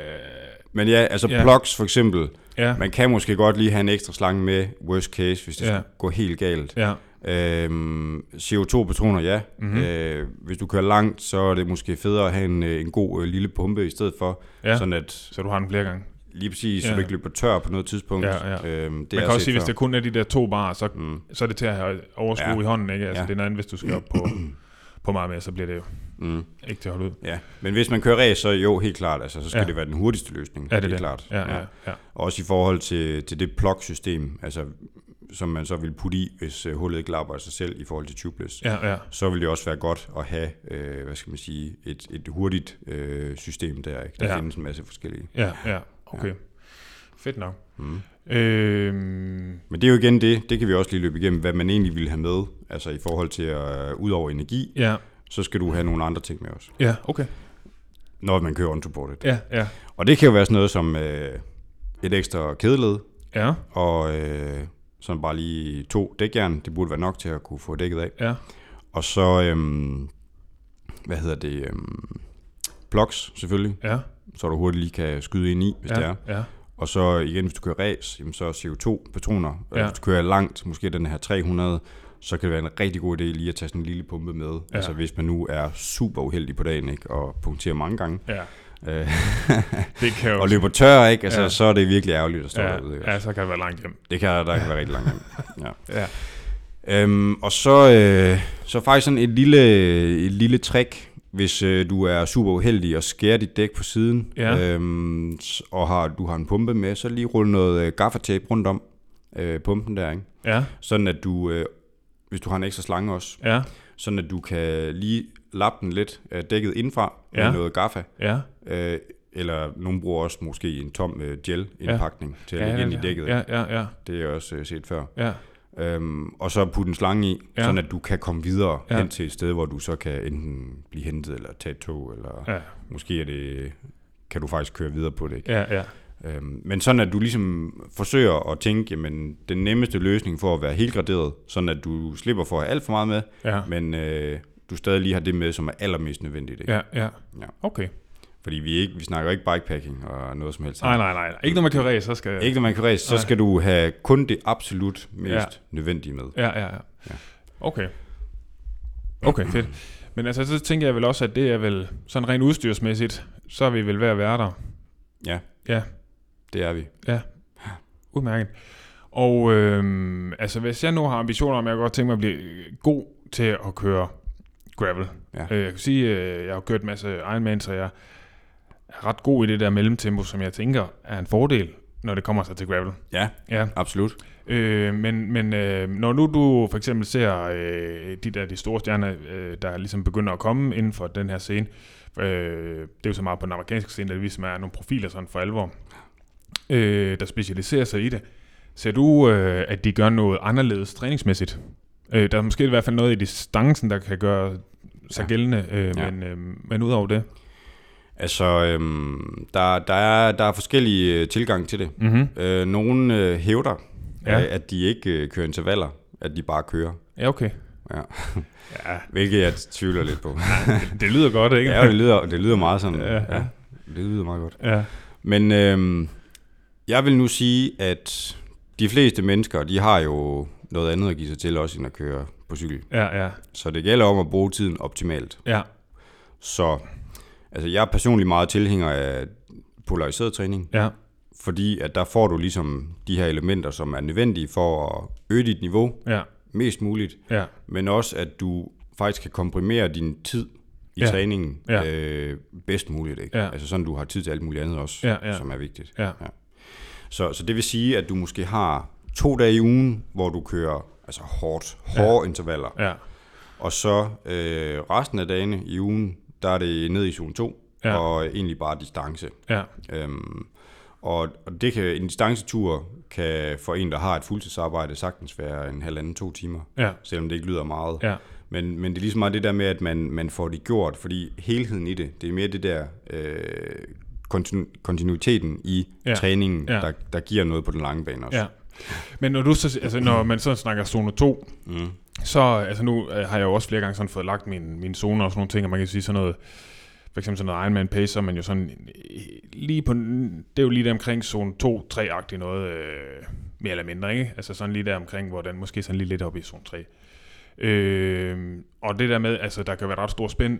Men ja, altså Ja. ja. plugs for eksempel, ja, man kan måske godt lige have en ekstra slange med, worst case, hvis det Ja. ja. skulle gå helt galt. ja, Øhm, CO2-patroner, ja. Mhm. Mm-hmm. Øh, hvis du kører langt, så er det måske federe at have en, øh, en god øh, lille pumpe i stedet for, ja. sådan at Så du har den flere gange. lige præcis, Ja. så du ikke løber tør på noget tidspunkt. Ja, ja. Øhm, det Man kan også sige, hvis det kun er de der to bar, så, Mm. så er det til at have overskud ja. Ja. i hånden, ikke? Altså, ja. Ja. det er noget andet, hvis du skal op på, på meget mere, så bliver det jo Mm. ikke til at holde ud. Ja, men hvis man kører race, så jo, helt klart, altså, så skal Ja. ja. det være den hurtigste løsning. Ja, det er helt det. klart. Ja, ja, ja. Også i forhold til, til det plug-system, altså, som man så vil putte i, hvis uh, hullet ikke lapper af sig selv i forhold til tubeless. Ja, ja. Så vil det også være godt at have, øh, hvad skal man sige, et, et hurtigt øh, system der. Ikke? Der Ja. ja. findes en masse forskellige. Ja, ja. Okay. Fedt nok. Mm. Øhm, Men det er jo igen det, det kan vi også lige løbe igennem, hvad man egentlig vil have med, altså i forhold til at, uh, ud over energi, ja, så skal du have nogle andre ting med os, ja, okay. når man kører unsupported. Ja, ja. Og det kan jo være sådan noget som øh, et ekstra kædeled, Ja, og øh, sådan bare lige to dækjern, det burde være nok til at kunne få dækket af. ja, Og så, øhm, hvad hedder det, øhm, plugs selvfølgelig, ja, så du hurtigt lige kan skyde ind i, hvis det ja, er. ja, Og så igen, hvis du kører race, jamen så er CO2-patroner. Ja. Hvis du kører langt, måske den her 300, så kan det være en rigtig god idé lige at tage sådan en lille pumpe med. Ja. Altså hvis man nu er super uheldig på dagen, ikke, og punkterer mange gange, ja. Det kan jo... og løber tør, ikke, altså, Ja. så er det virkelig ærgerligt at stå ja, derude. Ikke? ja, så kan det være langt hjem. Det kan der kan være rigtig langt hjem. Ja. Ja, Øhm, og så, øh, så faktisk sådan et lille, et lille trick, hvis øh, du er super uheldig og skærer dit dæk på siden, Ja. øhm, og har, du har en pumpe med, så lige rulle noget øh, gaffatape rundt om øh, pumpen der, ikke? ja, Sådan at du, øh, hvis du har en ekstra slange også, ja, sådan at du kan lige lappe den lidt øh, dækket indfra med Ja. noget gaffa, ja. øh, eller nogen bruger også måske en tom øh, gel-indpakning til at ja, lægge ind ja, i dækket. Ja, ja, ja, Det er jeg også øh, set før. ja, Øhm, og så putte en slange i, Ja. ja. sådan at du kan komme videre Ja. ja. hen til et sted, hvor du så kan enten blive hentet eller tage et tog, eller ja, måske er det, kan du faktisk køre videre på det. Ikke? ja, ja, Øhm, men sådan at du ligesom forsøger at tænke, jamen den nemmeste løsning for at være helt graderet, sådan at du slipper for at have alt for meget med, ja, men øh, du stadig lige har det med, som er allermest nødvendigt. Ikke? ja, ja. Ja. Okay. Fordi vi, ikke, vi snakker ikke bikepacking og noget som helst. Nej, nej, nej. Ikke når man kører race, så skal... Ikke når man kører race, så Nej. skal du have kun det absolut mest Ja. ja. nødvendige med. Ja, ja, ja. Okay. Okay, fedt. Men altså, så tænker jeg vel også, at det er vel sådan rent udstyrsmæssigt, så er vi vel ved at være der. Ja, Ja, det er vi. udmærket. Og øhm, altså, hvis jeg nu har ambitioner om, at jeg godt tænke mig at blive god til at køre gravel. Ja. Øh, jeg kan sige, at jeg har kørt en masse Ironman, så jeg er ret god i det der mellemtempo, som jeg tænker er en fordel, når det kommer sig til gravel. Ja, Ja. absolut. Øh, men men øh, når nu du for eksempel ser øh, de der de store stjerner, øh, der ligesom begynder at komme inden for den her scene, øh, det er jo så meget på den amerikanske scene, der ligesom er nogle profiler sådan for alvor, øh, der specialiserer sig i det. Ser du, øh, at de gør noget anderledes træningsmæssigt? Øh, der er måske i hvert fald noget i distancen, der kan gøre sig Ja. gældende, øh, Ja. men, øh, men udover det. Altså, øhm, der, der, er, der er forskellige øh, tilgang til det. Mm-hmm. Øh, nogle øh, hævder, Ja. ja. at de ikke øh, kører intervaller, at de bare kører. Ja, okay. Ja. Ja, Hvilket jeg tvivler lidt på. det lyder godt, ikke? ja, det lyder, det lyder meget sådan. Ja, ja. det lyder meget godt. Ja, Men øhm, jeg vil nu sige, at de fleste mennesker, de har jo noget andet at give sig til også, end at køre på cykel. ja, ja, Så det gælder om at bruge tiden optimalt. ja, Så altså, jeg er personligt meget tilhænger af polariseret træning, ja, fordi at der får du ligesom de her elementer, som er nødvendige for at øge dit niveau ja, mest muligt, ja, men også at du faktisk kan komprimere din tid i Ja. ja. træningen Ja. øh, bedst muligt. Ikke? Ja. Altså sådan, du har tid til alt muligt andet også, Ja, ja. som er vigtigt. ja, Så, så det vil sige, at du måske har to dage i ugen, hvor du kører altså hårdt, hårde ja. intervaller, ja, og så øh, resten af dagene i ugen, der er det ned i zone 2, Ja. og egentlig bare distance. ja, Øhm, og, og det kan, en distancetur kan for en, der har et fuldtidsarbejde, sagtens være en halvanden, to timer, ja, selvom det ikke lyder meget. ja, Men, men det er ligesom meget det der med, at man, man får det gjort, fordi helheden i det, det er mere det der øh, kontinu, kontinuiteten i Ja. træningen, Ja. Der, der giver noget på den lange bane også. ja. Men når, du så, altså, når man så snakker zone 2, Mm. så altså nu øh, har jeg jo også flere gange sådan fået lagt mine, mine zoner og sådan nogle ting, og man kan sige sådan noget, for eksempel sådan noget Ironman pace, så er man jo sådan øh, lige på, det er jo lige der omkring zone 2-3-agtigt noget, øh, mere eller mindre, ikke? Altså sådan lige der omkring, hvor den måske sådan lige lidt op i zone 3. Øh, og det der med, altså der kan være ret stor spænd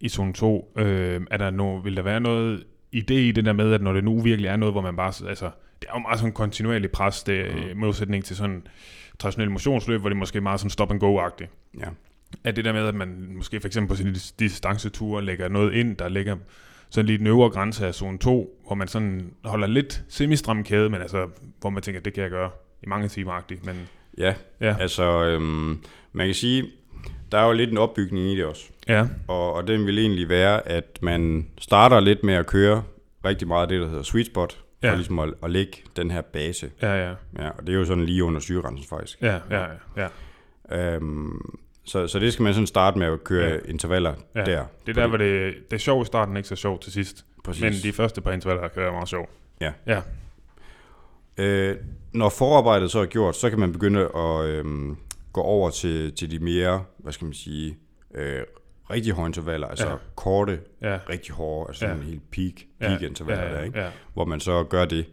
i zone 2, øh, er der no, vil der være noget idé i det der med, at når det nu virkelig er noget, hvor man bare, altså det er jo meget sådan kontinuerlig pres, det i modsætning til sådan traditionelle motionsløb, hvor det måske er meget sådan stop and go-agtigt. Ja. At det der med, at man måske for eksempel på sin dis- distanceture lægger noget ind, der ligger sådan lige den øvre grænse af zone 2, hvor man sådan holder lidt semistram kæde, men altså, hvor man tænker, det kan jeg gøre i mange timer men ja, ja, altså øhm, man kan sige, der er jo lidt en opbygning i det også. Ja, Og, og den vil egentlig være, at man starter lidt med at køre rigtig meget af det, der hedder sweet spot, for Ja. ligesom at, at lægge den her base. ja, ja, Ja, og det er jo sådan lige under syregrænsen faktisk. ja, ja, ja, Øhm, så, så det skal man sådan starte med at køre Ja. ja. intervaller ja. der. Det er der, hvor det, det er sjovt i starten, ikke så sjovt til sidst. Præcis. Men de første par intervaller kan være meget sjovt. Ja. Ja, Øh, når forarbejdet så er gjort, så kan man begynde at øhm, gå over til, til de mere, hvad skal man sige, øh, rigtig hårde intervaller, altså Ja. ja. korte, ja, rigtig hårde, altså Ja. ja. en helt peak, ja, peak intervaller ja, der, ikke? Ja, hvor man så gør det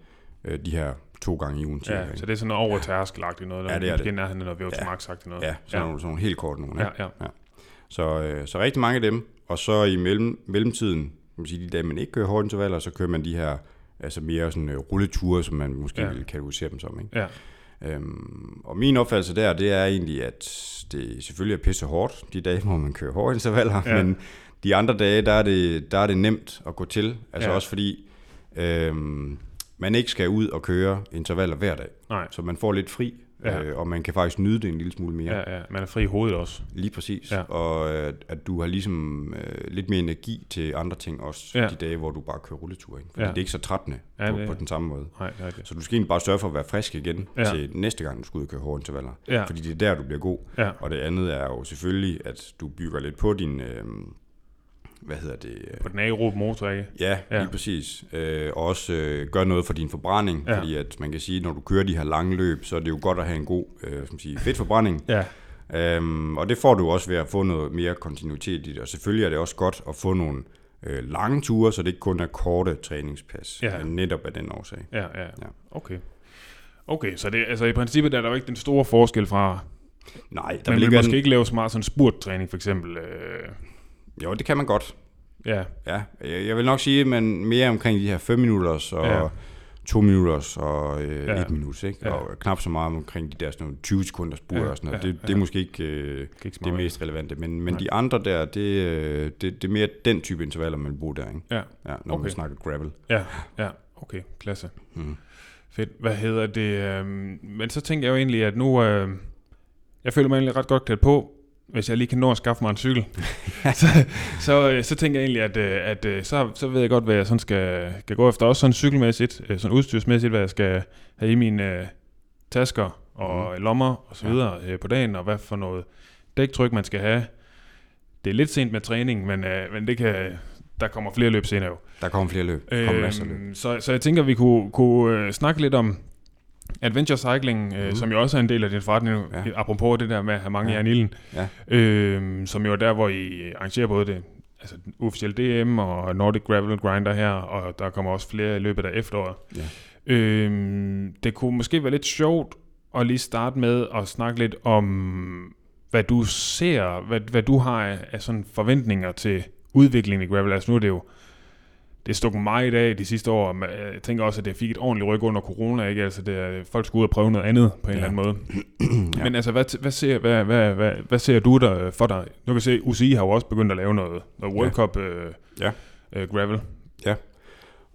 øh, de her to gange i ugen. cirka, ja, ikke? så det er sådan noget over tærskelagtigt noget, der Ja, det er det. nærheden noget VO2 Ja. max-agtigt noget. Ja, sådan, ja. Nogle, sådan nogle helt korte nogle. Ja, ikke? ja. Så, øh, så rigtig mange af dem, og så i mellem, mellemtiden, man sige, de dage, man ikke kører hårde intervaller, så kører man de her altså mere sådan øh, rulleture, som man måske Ja. ja. vil kategorisere dem som. Ikke? Ja, Øhm, og min opfattelse der, det er egentlig, at det selvfølgelig er pisse hårdt, de dage, hvor man kører hårde intervaller, Ja. men de andre dage, der er det, der er det nemt at gå til. Altså ja. også fordi, øhm, man ikke skal ud og køre intervaller hver dag. nej. Så man får lidt fri, Ja. øh, og man kan faktisk nyde det en lille smule mere. Ja, ja, man er fri i hovedet også. Lige præcis. Ja. Og øh, at du har ligesom øh, lidt mere energi til andre ting også, Ja. de dage, hvor du bare kører rulletur. Ikke? Fordi Ja. det er ikke så trættende Ja, på, det- på den samme måde. Nej, det er det. Så du skal egentlig bare sørge for at være frisk igen ja. til næste gang, du skal ud og køre hårde intervaller. Ja. Fordi det er der, du bliver god. Ja, Og det andet er jo selvfølgelig, at du bygger lidt på din... Øh, hvad hedder det? øh, på den aerobe motor, ikke? Ja, Ja. lige præcis. Øh, og også øh, gør noget for din forbrænding, Ja. fordi at man kan sige, når du kører de her lange løb, så er det jo godt at have en god øh, man sige, fedtforbrænding. Ja, Øhm, og det får du også ved at få noget mere kontinuitet i det. Og selvfølgelig er det også godt at få nogle øh, lange ture, så det ikke kun er korte træningspas. Ja. Netop af den årsag. Ja, ja, Ja. Okay. Okay, så det, altså i princippet er der jo ikke den store forskel fra, Nej, der man vil vil ikke måske være... ikke lave så meget sådan spurttræning for eksempel. Øh, Jo, det kan man godt. ja, Ja, jeg, jeg vil nok sige, at man mere omkring de her 5 minutters og Ja. ja. 2 minutters og øh, Ja. 1 minut, ikke? Ja. Og knap så meget omkring de der sådan nogle 20 sekunders spurt Ja, og sådan noget. ja, Det, det er ja. måske ikke øh, det ikke det mest relevante, men, men Nej. de andre der, det, øh, det, det er mere den type intervaller, man bruger der, ikke? Ja, Ja, når Okay. man snakker gravel. ja, ja, okay, klasse. Mm. Fedt. Hvad hedder det? Øh, men så tænker jeg jo egentlig, at nu... Øh, jeg føler mig egentlig ret godt klædt på, hvis jeg lige kan nå at skaffe mig en cykel. så, så, øh, så tænker jeg egentlig, at, øh, at øh, så, så ved jeg godt, hvad jeg sådan skal, skal gå efter. Også sådan cykelmæssigt, øh, sådan udstyrsmæssigt, hvad jeg skal have i mine øh, tasker og mm. lommer og så videre øh, på dagen, og hvad for noget dæktryk man skal have. Det er lidt sent med træning, men, øh, men det kan, der kommer flere løb senere jo. Der kommer flere løb. Der kommer masser af løb. Øhm, så, så jeg tænker, vi kunne, kunne øh, snakke lidt om adventure cycling, øh, Mhm. som jo også er en del af din forretning, ja. Apropos det der med at have mange ja. Jern i ilden, Ja. øhm, som jo er der, hvor I arrangerer både det altså officielle DM og Nordic Gravel Grinder her, og der kommer også flere i løbet af efteråret. Ja. Øhm, det kunne måske være lidt sjovt at lige starte med at snakke lidt om, hvad du ser, hvad, hvad du har af, af sådan forventninger til udviklingen i gravel. Altså nu er det jo, det er stukket meget i dag de sidste år. men Jeg tænker også, at det fik et ordentligt ryg under corona, ikke? Altså det er, folk skulle ud og prøve noget andet på en Ja. eller anden måde. Ja. Men altså, hvad, hvad, ser, hvad, hvad, hvad, hvad ser du der for dig? Nu kan se, UCI har jo også begyndt at lave noget, noget World Ja. Cup øh, Ja. øh, gravel.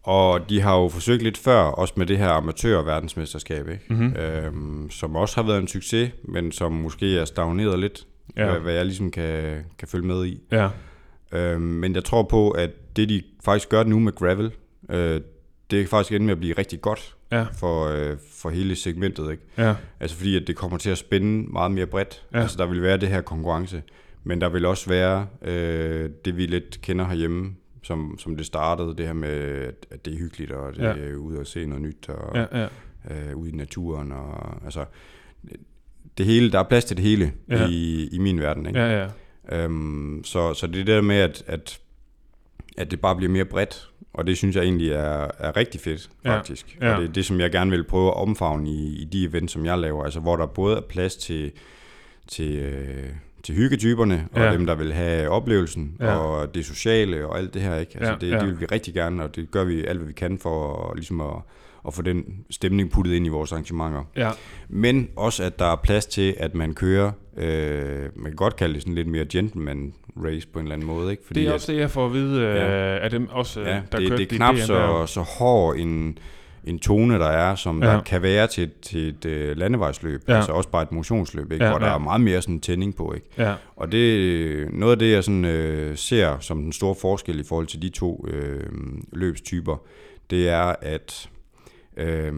Og de har jo forsøgt lidt før, også med det her amatør-verdensmesterskab, ikke? Mhm. Øhm, som også har været en succes, men som måske er stagneret lidt, Ja. ja. hvad, hvad jeg ligesom kan, kan følge med i. Ja, Øhm, men jeg tror på, at det de faktisk gør nu med gravel, øh, det er faktisk ende med at blive rigtig godt ja, for, øh, for hele segmentet. Ikke? ja, Altså fordi, at det kommer til at spænde meget mere bredt. Ja. Altså der vil være det her konkurrence, men der vil også være øh, det, vi lidt kender herhjemme, som, som det startede, det her med, at, det er hyggeligt, og det Ja. er ude at se noget nyt, og ja, ja, øh, ude i naturen, og altså, det hele, der er plads til det hele ja. i, i min verden. Ikke? ja, ja, Øhm, så, så det der med, at, at, at det bare bliver mere bredt, og det synes jeg egentlig er, er rigtig fedt, Ja, faktisk. ja. Og det er det, som jeg gerne vil prøve at omfavne i, i de events, som jeg laver, altså hvor der både er plads til, til, øh, til hyggetyperne, og Ja. dem, der vil have oplevelsen, Ja. og det sociale, og alt det her. Ikke? Altså Ja, det, ja. det vil vi rigtig gerne, og det gør vi alt, hvad vi kan for ligesom at, at få den stemning puttet ind i vores arrangementer. ja, Men også, at der er plads til, at man kører, øh, man kan godt kalde det sådan lidt mere gentleman race på en eller anden måde. Ikke? det er også det, jeg får at vide øh, Ja. af dem også, øh, ja, der det, kørte det er knap så, så hård en, en tone, der er, som Ja. der kan være til, til et øh, landevejsløb. Ja. Altså også bare et motionsløb, ikke? Ja, hvor der ja. er meget mere sådan tænding på. Ikke? Ja, Og det noget af det, jeg sådan, øh, ser som den store forskel i forhold til de to øh, løbstyper, det er, at øh,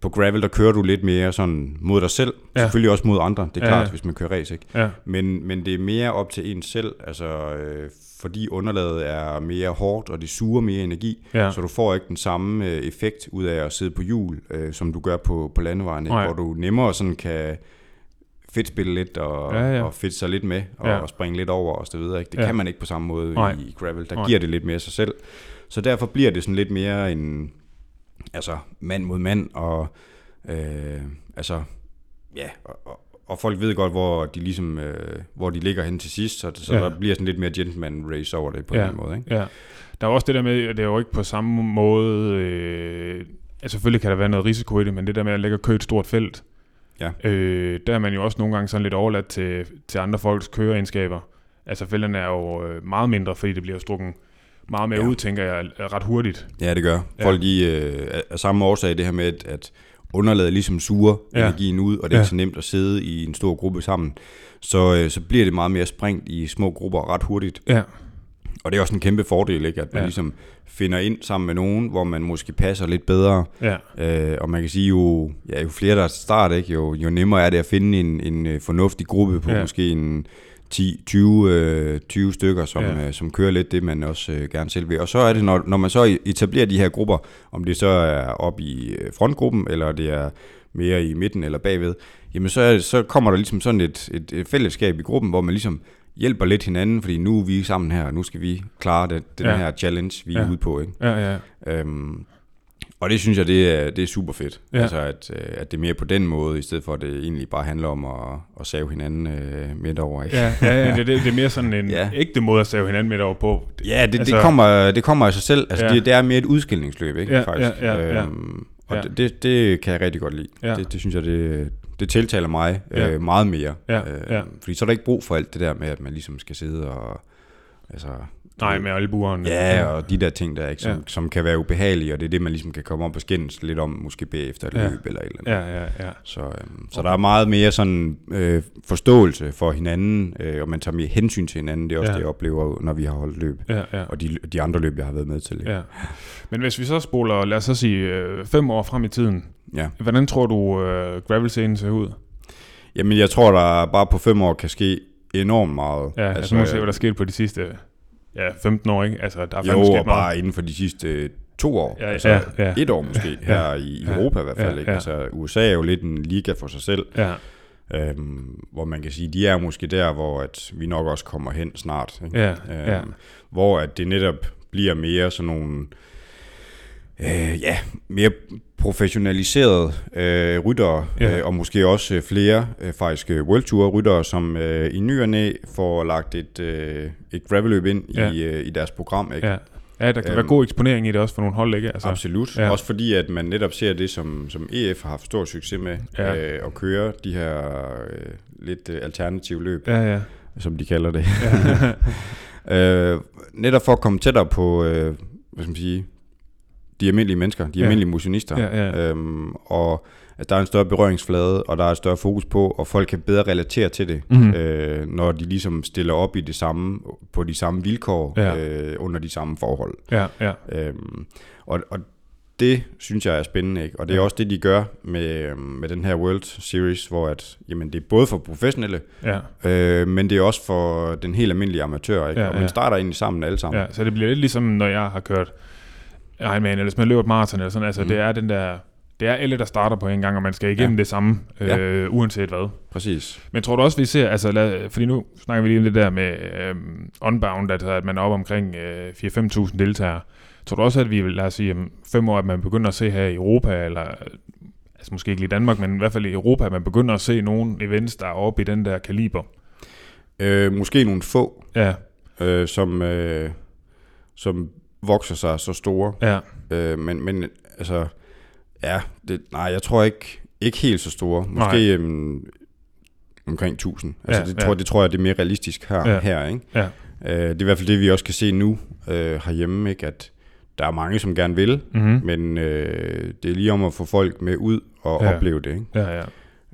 på gravel, der kører du lidt mere sådan mod dig selv. Ja. Selvfølgelig også mod andre, det er Ja, klart, ja. hvis man kører race. Ikke? ja, Men, men det er mere op til en selv, altså øh, fordi underlaget er mere hårdt, og det suger mere energi, ja, så du får ikke den samme øh, effekt ud af at sidde på hjul, øh, som du gør på, på landevejen, ikke? Hvor du nemmere sådan kan fedt spille lidt og, Ja, ja, og fedt sig lidt med og, Ja. og springe lidt over og så videre. Ikke? Det ja. kan man ikke på samme måde Nej. i gravel. Der Nej. giver det lidt mere sig selv. Så derfor bliver det sådan lidt mere en altså mand mod mand og øh, altså ja og, og, og folk ved godt hvor de ligesom øh, hvor de ligger hen til sidst så, så Ja. der bliver sådan lidt mere gentleman race over det på Ja. en måde ikke? ja. Der er også det der med, at det er jo ikke på samme måde... Øh, altså selvfølgelig kan der være noget risiko i det, men det der med at lægge og køre et stort felt, Ja. øh, der er man jo også nogle gange sådan lidt overladt til, til andre folks køreegenskaber. Altså fælderne er jo øh, meget mindre, fordi det bliver strukken meget mere ja. Ja. ud, tænker jeg, ret hurtigt. Ja, det gør. Ja. Folk de, øh, er- er samme årsag det her med, at, at underlaget ligesom suger Ja. ja. energien ud, og det er Ja. ikke så nemt at sidde i en stor gruppe sammen. Så, øh, så bliver det meget mere sprængt i små grupper ret hurtigt. Ja, Og det er også en kæmpe fordel, ikke? at man Ja. ja. ligesom finder ind sammen med nogen, hvor man måske passer lidt bedre. ja, Øh, og man kan sige, jo, ja, jo flere der starter, ikke? Jo, jo nemmere er det at finde en, en øh, fornuftig gruppe på Ja. ja. måske en 10-20 øh, 20 stykker, som, Ja. øh, som kører lidt det, man også øh, gerne selv vil. Og så er det, når, når man så etablerer de her grupper, om det så er op i øh, frontgruppen, eller det er mere i midten eller bagved, jamen så, er så kommer der ligesom sådan et, et, et fællesskab i gruppen, hvor man ligesom hjælper lidt hinanden, fordi nu er vi sammen her, og nu skal vi klare det, den Ja. her challenge, vi Ja. er ude på. Ikke? Ja, ja. Øhm, og det synes jeg, det er, det er super fedt. Ja. Altså, at, øh, at det er mere på den måde, i stedet for at det egentlig bare handler om at, at save hinanden øh, midt over. Ikke? Ja, ja, ja det, det, det er mere sådan en Ja. ægte måde at save hinanden midt over på. Ja, det, altså, det, kommer, det kommer af sig selv. Altså, Ja. det, det er mere et udskillingsløb, ikke? Ja, faktisk. ja, ja, ja. Øhm, og Ja. det, det, kan jeg rigtig godt lide. Ja. Det, det synes jeg, det, det tiltaler mig Ja. øh, meget mere. Ja, Øh, ja. Fordi så er der ikke brug for alt det der med, at man ligesom skal sidde og... Altså, Nej, med albueren. Ja, og de der ting der, ikke, som, Ja. som kan være ubehagelige, og det er det, man ligesom kan komme op og skændes lidt om, måske bagefter et Ja. løb eller et eller andet. Ja, ja, ja. Så, øhm, så der er meget mere sådan øh, forståelse for hinanden, øh, og man tager mere hensyn til hinanden. Det er også Ja. det, jeg oplever, når vi har holdt løb. Ja, ja. Og de, de andre løb, jeg har været med til. ja. Men hvis vi så spoler, lad os så sige, øh, fem år frem i tiden, ja. hvordan tror du, øh, gravel-scenen ser ud? Jamen, jeg tror, der bare på fem år kan ske enormt meget. Ja, altså, altså nu må vi se, hvad der er sket på de sidste ja, 15 år, ikke? Altså, der er Jo, og meget. bare inden for de sidste to år. Ja, altså, ja, ja. Et år måske, Ja. her i. Europa i hvert fald. Ja, Ikke? Altså, USA er jo lidt en liga for sig selv. Ja, Øhm, hvor man kan sige, de er måske der, hvor at vi nok også kommer hen snart. Ikke? Ja, øhm, ja. Hvor at det netop bliver mere sådan nogle, øh, ja, mere professionaliserede øh, ryttere, Ja. ja. øh, og måske også øh, flere øh, faktisk øh, World Tour ryttere, som øh, i ny og næ får lagt et, øh, et gravelløb ind Ja. i, øh, i deres program. Ikke? ja. Ja, der kan være Øhm, god eksponering i det også for nogle hold, ikke? Altså, Absolut. ja. Ja. Også fordi, at man netop ser det, som, som EF har haft stor succes med, Ja. ja. øh, at køre de her øh, lidt øh, alternative løb, Ja, ja. som de kalder det. øh, netop for at komme tættere på, øh, hvad skal man sige, de almindelige mennesker, de Ja. almindelige motionister. Ja, ja. Øhm, og at der er en større berøringsflade, og der er et større fokus på, og folk kan bedre relatere til det, Mhm. øh, når de ligesom stiller op i det samme, på de samme vilkår, Ja. øh, under de samme forhold. Ja, ja. Øhm, og, og det synes jeg er spændende, ikke? og det er Ja. også det, de gør med, øhm, med den her World Series, hvor at, jamen, det er både for professionelle, Ja, øh, men det er også for den helt almindelige amatør, ikke? Ja, og man ja. starter egentlig sammen alle sammen. ja. Så det bliver lidt ligesom, når jeg har kørt Ironman, eller hvis man løber et maraton eller sådan, altså Mm. det er den der, det er alle, der starter på en gang, og man skal igennem Ja. det samme, Ja. øh, uanset hvad. Præcis. Men tror du også, vi ser, altså lad, fordi nu snakker vi lige om det der med øhm, unbound, altså at man er oppe omkring øh, 4-5.000 deltagere. Tror du også, at vi, vil, lad os sige, om fem år, at man begynder at se her i Europa, eller altså måske ikke lige i Danmark, men i hvert fald i Europa, at man begynder at se nogle events, der er oppe i den der kaliber? Øh, måske nogle få, Ja, øh, som, øh, som vokser sig så store, ja, øh, men, men altså, ja, det, nej, jeg tror ikke, ikke helt så store. Måske øhm, omkring 1000. Altså, Ja, det, ja. tror, det tror jeg, det er mere realistisk her, Ja. ja. her ikke? ja, Øh, det er i hvert fald det, vi også kan se nu øh, herhjemme, ikke? at der er mange, som gerne vil, mm-hmm. men øh, det er lige om at få folk med ud og Ja. ja. opleve det. Ikke? ja, ja,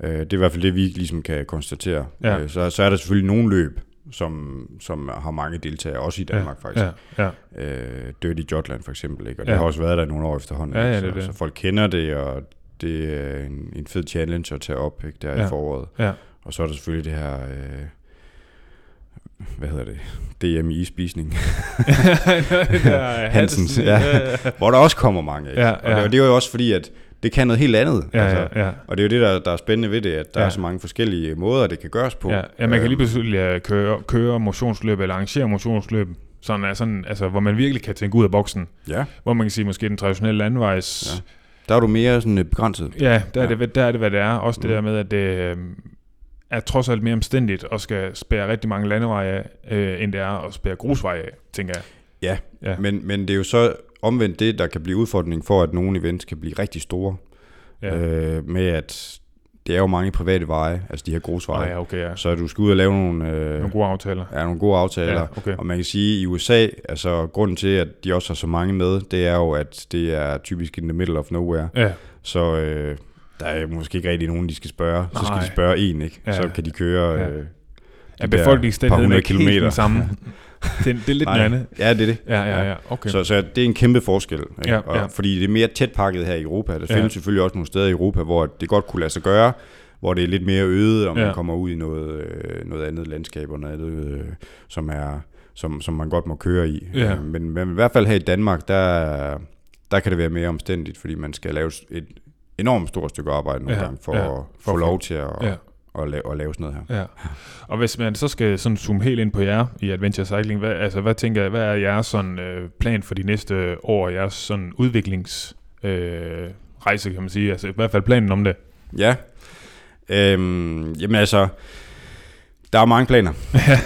Øh, det er i hvert fald det, vi ligesom kan konstatere. Ja. Øh, så, så er der selvfølgelig nogle løb, som, som har mange deltagere, også i Danmark ja, faktisk. Ja, ja, Øh, Dirty Jotland for eksempel, ikke? og det Ja. har også været der nogle år efterhånden. Ja, ja, det så, det. så folk kender det, og det er en, en fed challenge at tage op ikke? der Ja. i foråret. ja. Og så er der selvfølgelig det her, øh, hvad hedder det, DM i ispisning, det der, Hansens, Hansen, ja. hvor der også kommer mange. Ikke? Ja, Og, ja. det, og det er jo også fordi, at det kan noget helt andet. ja, altså. ja, ja. Og det er jo det, der, der er spændende ved det, at der Ja. er så mange forskellige måder, det kan gøres på. Ja, ja man kan lige Øhm, pludselig øh, køre, køre motionsløb eller arrangere motionsløb, sådan, er sådan, altså, hvor man virkelig kan tænke ud af boksen. Ja, Hvor man kan sige, måske den traditionelle landvejs... Ja. der er du mere sådan øh, begrænset. Ja, der, er Ja. Det, der er det, hvad det er. Også det Mm. der med, at det øh, er trods alt mere omstændigt og skal spære rigtig mange landeveje af, øh, end det er at spære grusveje af, tænker jeg. Ja, Ja. Men, men det er jo så omvendt det, der kan blive udfordring for, at nogle events kan blive rigtig store. Ja. Øh, med at det er jo mange private veje, altså de her grusveje. Ah, ja, okay, ja. Så du skal ud og lave nogle, øh, Nogle gode aftaler. ja, nogle gode aftaler. Ja, okay. Og man kan sige, at i USA, altså grunden til, at de også har så mange med, det er jo, at det er typisk in the middle of nowhere. Ja, Så øh, der er måske ikke rigtig nogen, de skal spørge. Så skal Nej. de spørge en, ikke? Ja. Så kan de køre... Ja. Øh, de befolkningsstændigheden er hundrede ikke helt den samme. det, det er lidt noget andet. Ja, det er det. Ja, ja, ja. Okay. Så, så det er en kæmpe forskel. Ikke? Ja, og, ja. Fordi det er mere tæt pakket her i Europa. Der Ja. findes selvfølgelig også nogle steder i Europa, hvor det godt kunne lade sig gøre, hvor det er lidt mere øde, og man Ja. kommer ud i noget, øh, noget andet landskab og noget andet, øh, som, er, som, som man godt må køre i. Ja. Øh, Men, men i hvert fald her i Danmark, der, der kan det være mere omstændigt, fordi man skal lave et enormt stort stykke arbejde nogle Ja, gange for ja. at For få få- lov til at, ja. At, lave, at lave sådan noget her. Ja. Og hvis man så skal sådan zoome helt ind på jer i Adventure Cycling, hvad, altså, hvad tænker jeg, hvad er jeres sådan, øh, plan for de næste år, jeres sådan udviklings øh, rejse, kan man sige? Altså i hvert fald planen om det. Ja. Øhm, jamen altså, der er mange planer.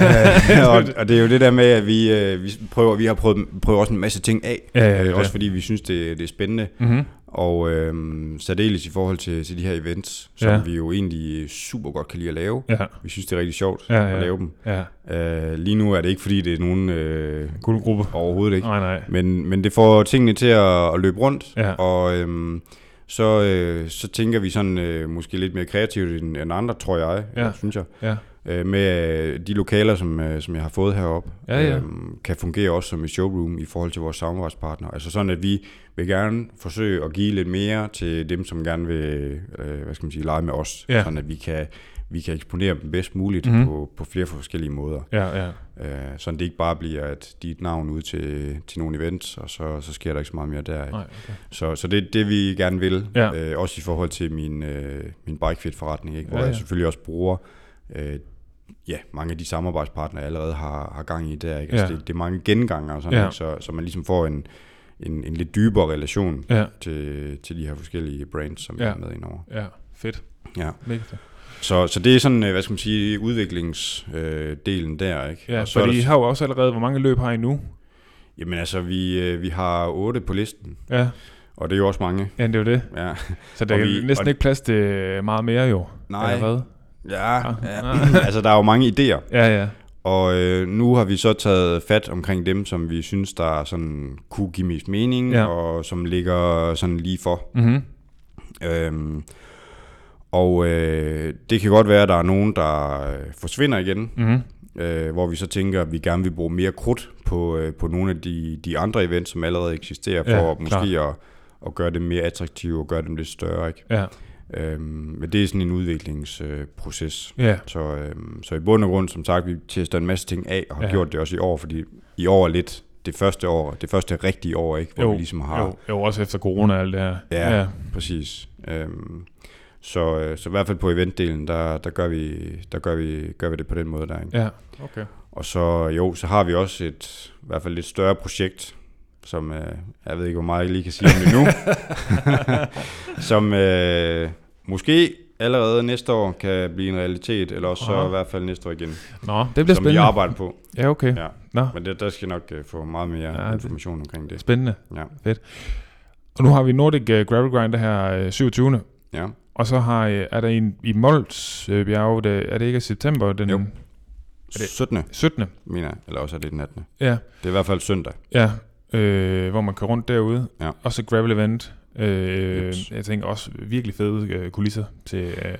og, og det er jo det der med, at vi, øh, vi prøver, vi har prøvet, prøvet også en masse ting af. Ja, ja, øh, ja. også fordi vi synes, det, det er spændende. Mm-hmm. Og øhm, særdeles i forhold til, til de her events, som Ja. vi jo egentlig super godt kan lide at lave. Ja, Vi synes, det er rigtig sjovt Ja, ja. at lave dem. ja. Øh, lige nu er det ikke, fordi det er nogen øh, Guldgruppe. overhovedet ikke. Nej, nej. Men, men det får tingene til at, at løbe rundt, Ja. og øhm, så, øh, så tænker vi sådan øh, måske lidt mere kreativt end, end andre, tror jeg, ja. synes jeg. Ja. Øh, med øh, de lokaler, som, øh, som jeg har fået heroppe, Ja, ja. øhm, kan fungere også som et showroom i forhold til vores samarbejdspartnere. Altså sådan, at vi vil gerne forsøge at give lidt mere til dem, som gerne vil øh, hvad skal man sige, lege med os. Ja. Sådan at vi kan, vi kan eksponere dem bedst muligt Mhm. mm-hmm. på, på flere forskellige måder. Ja, ja. Øh, sådan det ikke bare bliver, at de er et navn ud til, til nogle events, og så, så sker der ikke så meget mere der. Ikke? Nej, okay. Så, så det er det, vi gerne vil. Ja. Øh, også i forhold til min, øh, min bikefit-forretning, ikke? hvor ja, ja. jeg selvfølgelig også bruger øh, ja, mange af de samarbejdspartnere, allerede har, har gang i der. Ikke? Altså, Ja. det, det er mange genganger, og sådan, Ja. ikke? Så, så man ligesom får en, en, en lidt dybere relation Ja, til, til de her forskellige brands, som Ja. er med indover. ja. Fedt. Ja. Mega fedt. Så, så det er sådan, øh, hvad skal man sige, udviklingsdelen øh, der. Ikke? Ja, og så fordi I har jo også allerede, hvor mange løb har I nu? Jamen altså, vi, øh, vi har otte på listen, Ja, og det er jo også mange. ja det er jo det. Ja. Så der er vi- næsten og- ikke plads til meget mere jo. Nej, Eller ja, Ah. ja. altså der er jo mange idéer. Ja, ja. Og øh, nu har vi så taget fat omkring dem, som vi synes, der sådan kunne give mest mening, Ja. og som ligger sådan lige for. Mm-hmm. Øhm, og øh, det kan godt være, at der er nogen, der øh, forsvinder igen, Mm-hmm. øh, hvor vi så tænker, at vi gerne vil bruge mere krudt på, øh, på nogle af de, de andre events, som allerede eksisterer, for Ja, ja, måske at, at gøre dem mere attraktive og gøre dem lidt større. Ikke? Ja, Øhm, men det er sådan en udviklingsproces. Øh, ja. Så, øhm, så i bund og grund, som sagt, vi tester en masse ting af, og har ja. gjort det også i år, fordi i år er lidt det første år, det første rigtige år, ikke? Hvor Jo, vi ligesom har... Jo, jo, også efter corona og alt det her. Ja. ja. Præcis. Øhm, så, øh, så i hvert fald på eventdelen, der, der, gør, vi, der gør, vi, gør vi det på den måde der. Ikke? Ja, okay. Og så jo, så har vi også et i hvert fald lidt større projekt, som øh, jeg ved ikke, hvor meget jeg lige kan sige om det nu, som øh, måske allerede næste år kan blive en realitet, eller også så Aha. i hvert fald næste år igen, Nå, det bliver som vi spændende. arbejder på. Ja, okay. Ja. Nå, Men det, der skal nok øh, få meget mere Ja, information omkring det. spændende. Ja. Og nu har vi Nordic uh, Gravel Grind her uh, 27. ja. Og så har, er der en i Mols uh, bjerge, det, er det ikke i september? Den Jo. det- 17. 17. mener jeg, eller også er det den 18. Ja, Det er i hvert fald søndag. ja. Øh, hvor man kan rundt derude. Ja. Og så gravel event. Øh, jeg tænker også virkelig fede øh, kulisser til... Øh,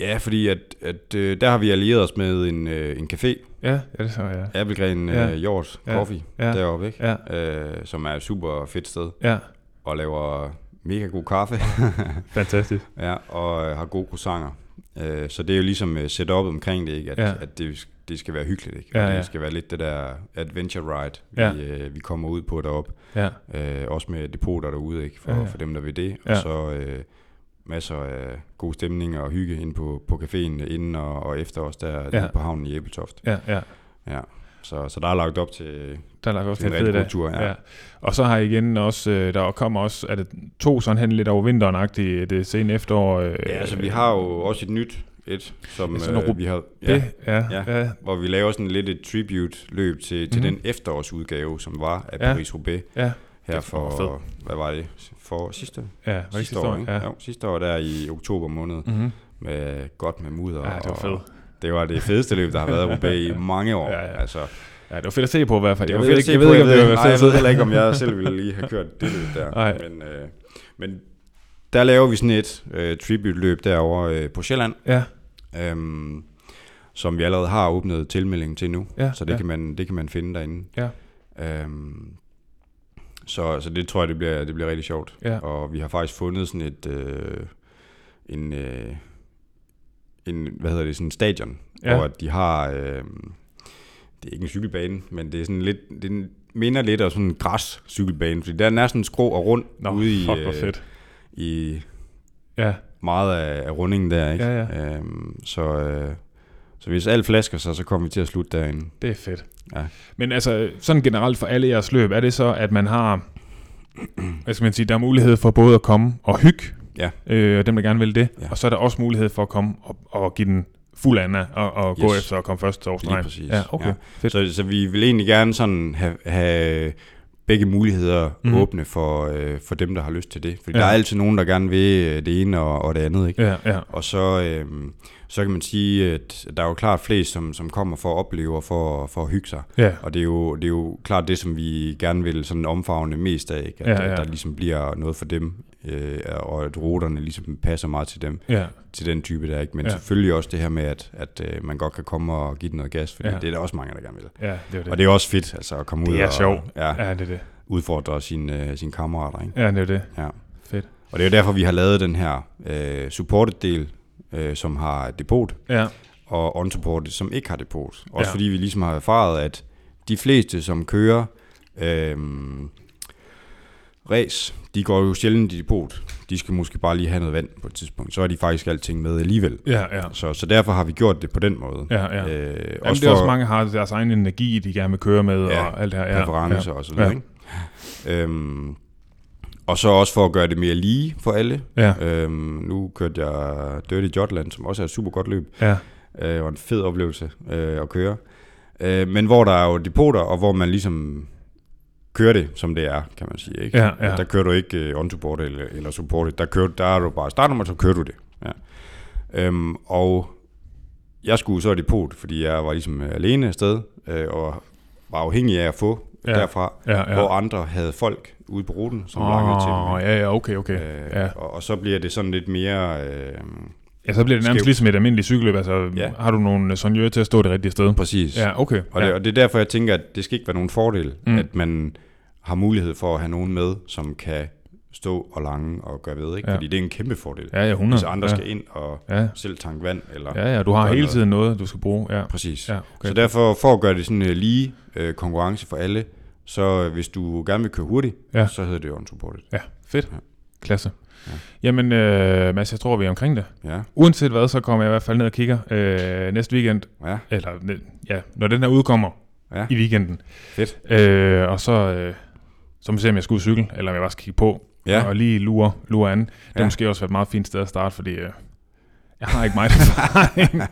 Ja, fordi at, at øh, der har vi allieret os med en, øh, en café, ja, ja, det så, ja. Appelgren Ja. øh, Hjort Ja. Coffee, Ja. deroppe, ikke? Ja, Øh, som er et super fedt sted, ja. og laver mega god kaffe, Fantastisk. ja, og øh, har gode croissanter. Øh, så det er jo ligesom øh, set op omkring det, ikke? At, ja. at det, det skal være hyggeligt, ikke? Ja, og ja. det skal være lidt det der adventure ride, Ja. vi, øh, vi kommer ud på deroppe. Ja, Øh, også med depoter derude, ikke? For, Ja, ja, ja. ja. for dem, der vil det. Ja. Og så øh, masser af god stemning og hygge inde på, på caféen inden og, og efter os der Ja. ja. på havnen i Æbeltoft. ja, ja. Ja. Så, så der er lagt op til, Der er lagt også til til en rigtig god tur. Ja. Ja. ja. Og så har I igen også, øh, der kommer også, er det to sådan hen lidt over vinteren det sene efterår? Øh, ja, altså vi har jo også et nyt et, som Ja, øh, vi har, ja, ja, ja, ja, ja. hvor vi laver sådan lidt et tribute løb til, til Mhm. den efterårsudgave, som var af Ja. Paris-Roubaix ja, her for, fedt. hvad var det, for sidste, ja, var det sidste år, ikke? Ja. Jo, sidste år der i oktober måned, Mm-hmm. med godt med mudder. ja, det var og- fedt. Det var det fedeste løb, der har været i Roubaix i mange år. Ja, ja. Altså, Ja, det var fedt at se på i hvert fald. det Jeg var fedt ikke, at jeg se ved på. ikke, om det ved- var nej, jeg fedt. ved heller ikke, om jeg selv ville lige have kørt det løb der. Nej. Men, øh, men der laver vi sådan et øh, tribute-løb derovre øh, på Sjælland, Ja, øhm, som vi allerede har åbnet tilmelding til nu. Ja, så det, ja. kan man, det kan man finde derinde. Ja. Øhm, så, så det tror jeg, det bliver, det bliver rigtig sjovt. Ja. Og vi har faktisk fundet sådan et... Øh, en, øh, en, hvad hedder det, sådan en stadion, Ja. hvor de har, øh, det er ikke en cykelbane, men det er sådan lidt, det minder lidt af sådan en græs cykelbane, fordi den er sådan skrå og rund Nå, ude i, fuck, øh, fedt. i, Ja, meget af, af rundingen der, ikke? Ja, ja. Øhm, så, øh, så hvis alt flasker sig, så kommer vi til at slutte derinde. Det er fedt. Ja. Men altså, sådan generelt for alle jeres løb, er det så, at man har, hvad skal man sige, der er mulighed for både at komme og hygge, Ja. øh, dem der gerne vil det, Ja. og så er der også mulighed for at komme og, og give den fuld Anna og, og yes. gå efter at komme først til Lige årsdrejen. præcis. Ja, okay. Ja. Fedt. Så, så vi vil egentlig gerne sådan have, have begge muligheder mm. åbne for, øh, for dem, der har lyst til det. Fordi Ja. ja. der er altid nogen, der gerne vil øh, det ene og, og det andet, ikke? Ja, ja. Og så, øh, så kan man sige, at der er jo klart flest, som, som kommer for at opleve og for, for at hygge sig. Ja, Og det er, jo, det er jo klart det, som vi gerne vil sådan omfavne mest af, ikke? At, Ja, ja. at der ligesom bliver noget for dem, øh, og at ruterne ligesom passer meget til dem, ja. til den type der, ikke? Men Ja. selvfølgelig også det her med, at, at øh, man godt kan komme og give den noget gas, for Ja. det er der også mange, der gerne vil. Ja, det er det. Og det er også fedt, altså at komme ud Det og sjovt. Ja, Ja, det er det. udfordre sine, øh, sine kammerater, ikke? Ja, det er det. Ja. Fedt. Og det er jo derfor, vi har lavet den her øh, supported del, øh, som har depot, Ja, og unsupported, som ikke har depot. Også Ja. fordi vi ligesom har erfaret, at de fleste, som kører øh, race, de går jo sjældent i depot. De skal måske bare lige have noget vand på et tidspunkt. Så er de faktisk alting med alligevel. ja, ja. Så, så derfor har vi gjort det på den måde. Ja, ja. Øh, Jamen, også det er også mange, har deres egen energi, de gerne vil køre med, Ja, og alt det her. Ja, præferencer ja. og så videre. Ja. Ikke? Øhm, og så også for at gøre det mere lige for alle. Ja, Øhm, nu kørte jeg Dirty Jotland, som også er et super godt løb. ja, Øh, og en fed oplevelse øh, at køre. Øh, men hvor der er jo depoter, og hvor man ligesom kører det, som det er, kan man sige. Ikke? Ja, ja. Der kører du ikke uh, on-support eller, eller support. Der, kører, der er du bare startnummer, så kører du det. Ja. Øhm, og jeg skulle så i depot, fordi jeg var ligesom øh, alene afsted, øh, og var afhængig af at få Ja. derfra, ja. ja. hvor andre havde folk ude på ruten, som oh, langede til dem. Ikke? ja, ja, okay, okay. Øh, ja. og, og så bliver det sådan lidt mere... Øh, ja, så bliver det nærmest skæv. ligesom et almindeligt cykelløb. Altså, Ja. har du nogle sonjører til at stå det rigtige sted? præcis. Ja, okay. Og, ja. det, og det er derfor, jeg tænker, at det skal ikke være nogen fordel, Mm. at man har mulighed for at have nogen med, som kan stå og lange og gøre ved, ikke? Ja. Fordi det er en kæmpe fordel. ja, ja, 100. Hvis andre ja. skal ind og Ja. selv tanke vand, eller... ja, ja, du har hele tiden noget, du skal bruge. Ja, Præcis. ja Ja. okay. Så derfor, for at gøre det sådan en lige øh, konkurrence for alle, så øh, hvis du gerne vil køre hurtigt, Ja. så hedder det unsupported. Ja, fedt. Ja. Klasse. Ja. Jamen, øh, Mads, jeg tror, vi er omkring det. Ja, Uanset hvad, så kommer jeg i hvert fald ned og kigger øh, næste weekend. ja, Eller, ja, når den her udkommer ja. i weekenden. Fedt. Øh, og så, øh, så må vi se, om jeg skal ud cykle, eller om jeg bare skal kigge på. Ja. Og lige lure, lure an. Det Ja. måske også været et meget fint sted at starte, fordi øh, jeg har ikke meget erfaring.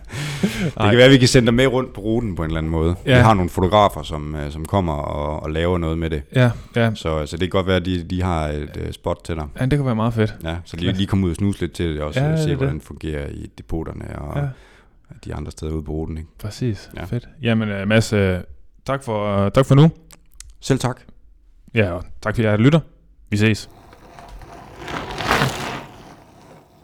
Det kan være, at vi kan sende dig med rundt på ruten på en eller anden måde. Ja. Vi har nogle fotografer, som, øh, som kommer og, og laver noget med det. ja, ja. Så, så det kan godt være, at de, de har et øh, spot til dig. ja, det kan være meget fedt. Ja, så lige, lige komme ud og snuse lidt til det også, Ja, er se det. hvordan det fungerer i depoterne og Ja. de andre steder ude på ruten. Ikke? Præcis. Ja. Fedt. Jamen, øh, Mads, øh, tak, for, øh, tak for nu. Selv tak. Ja, og tak for jer, der lytter. Vi ses.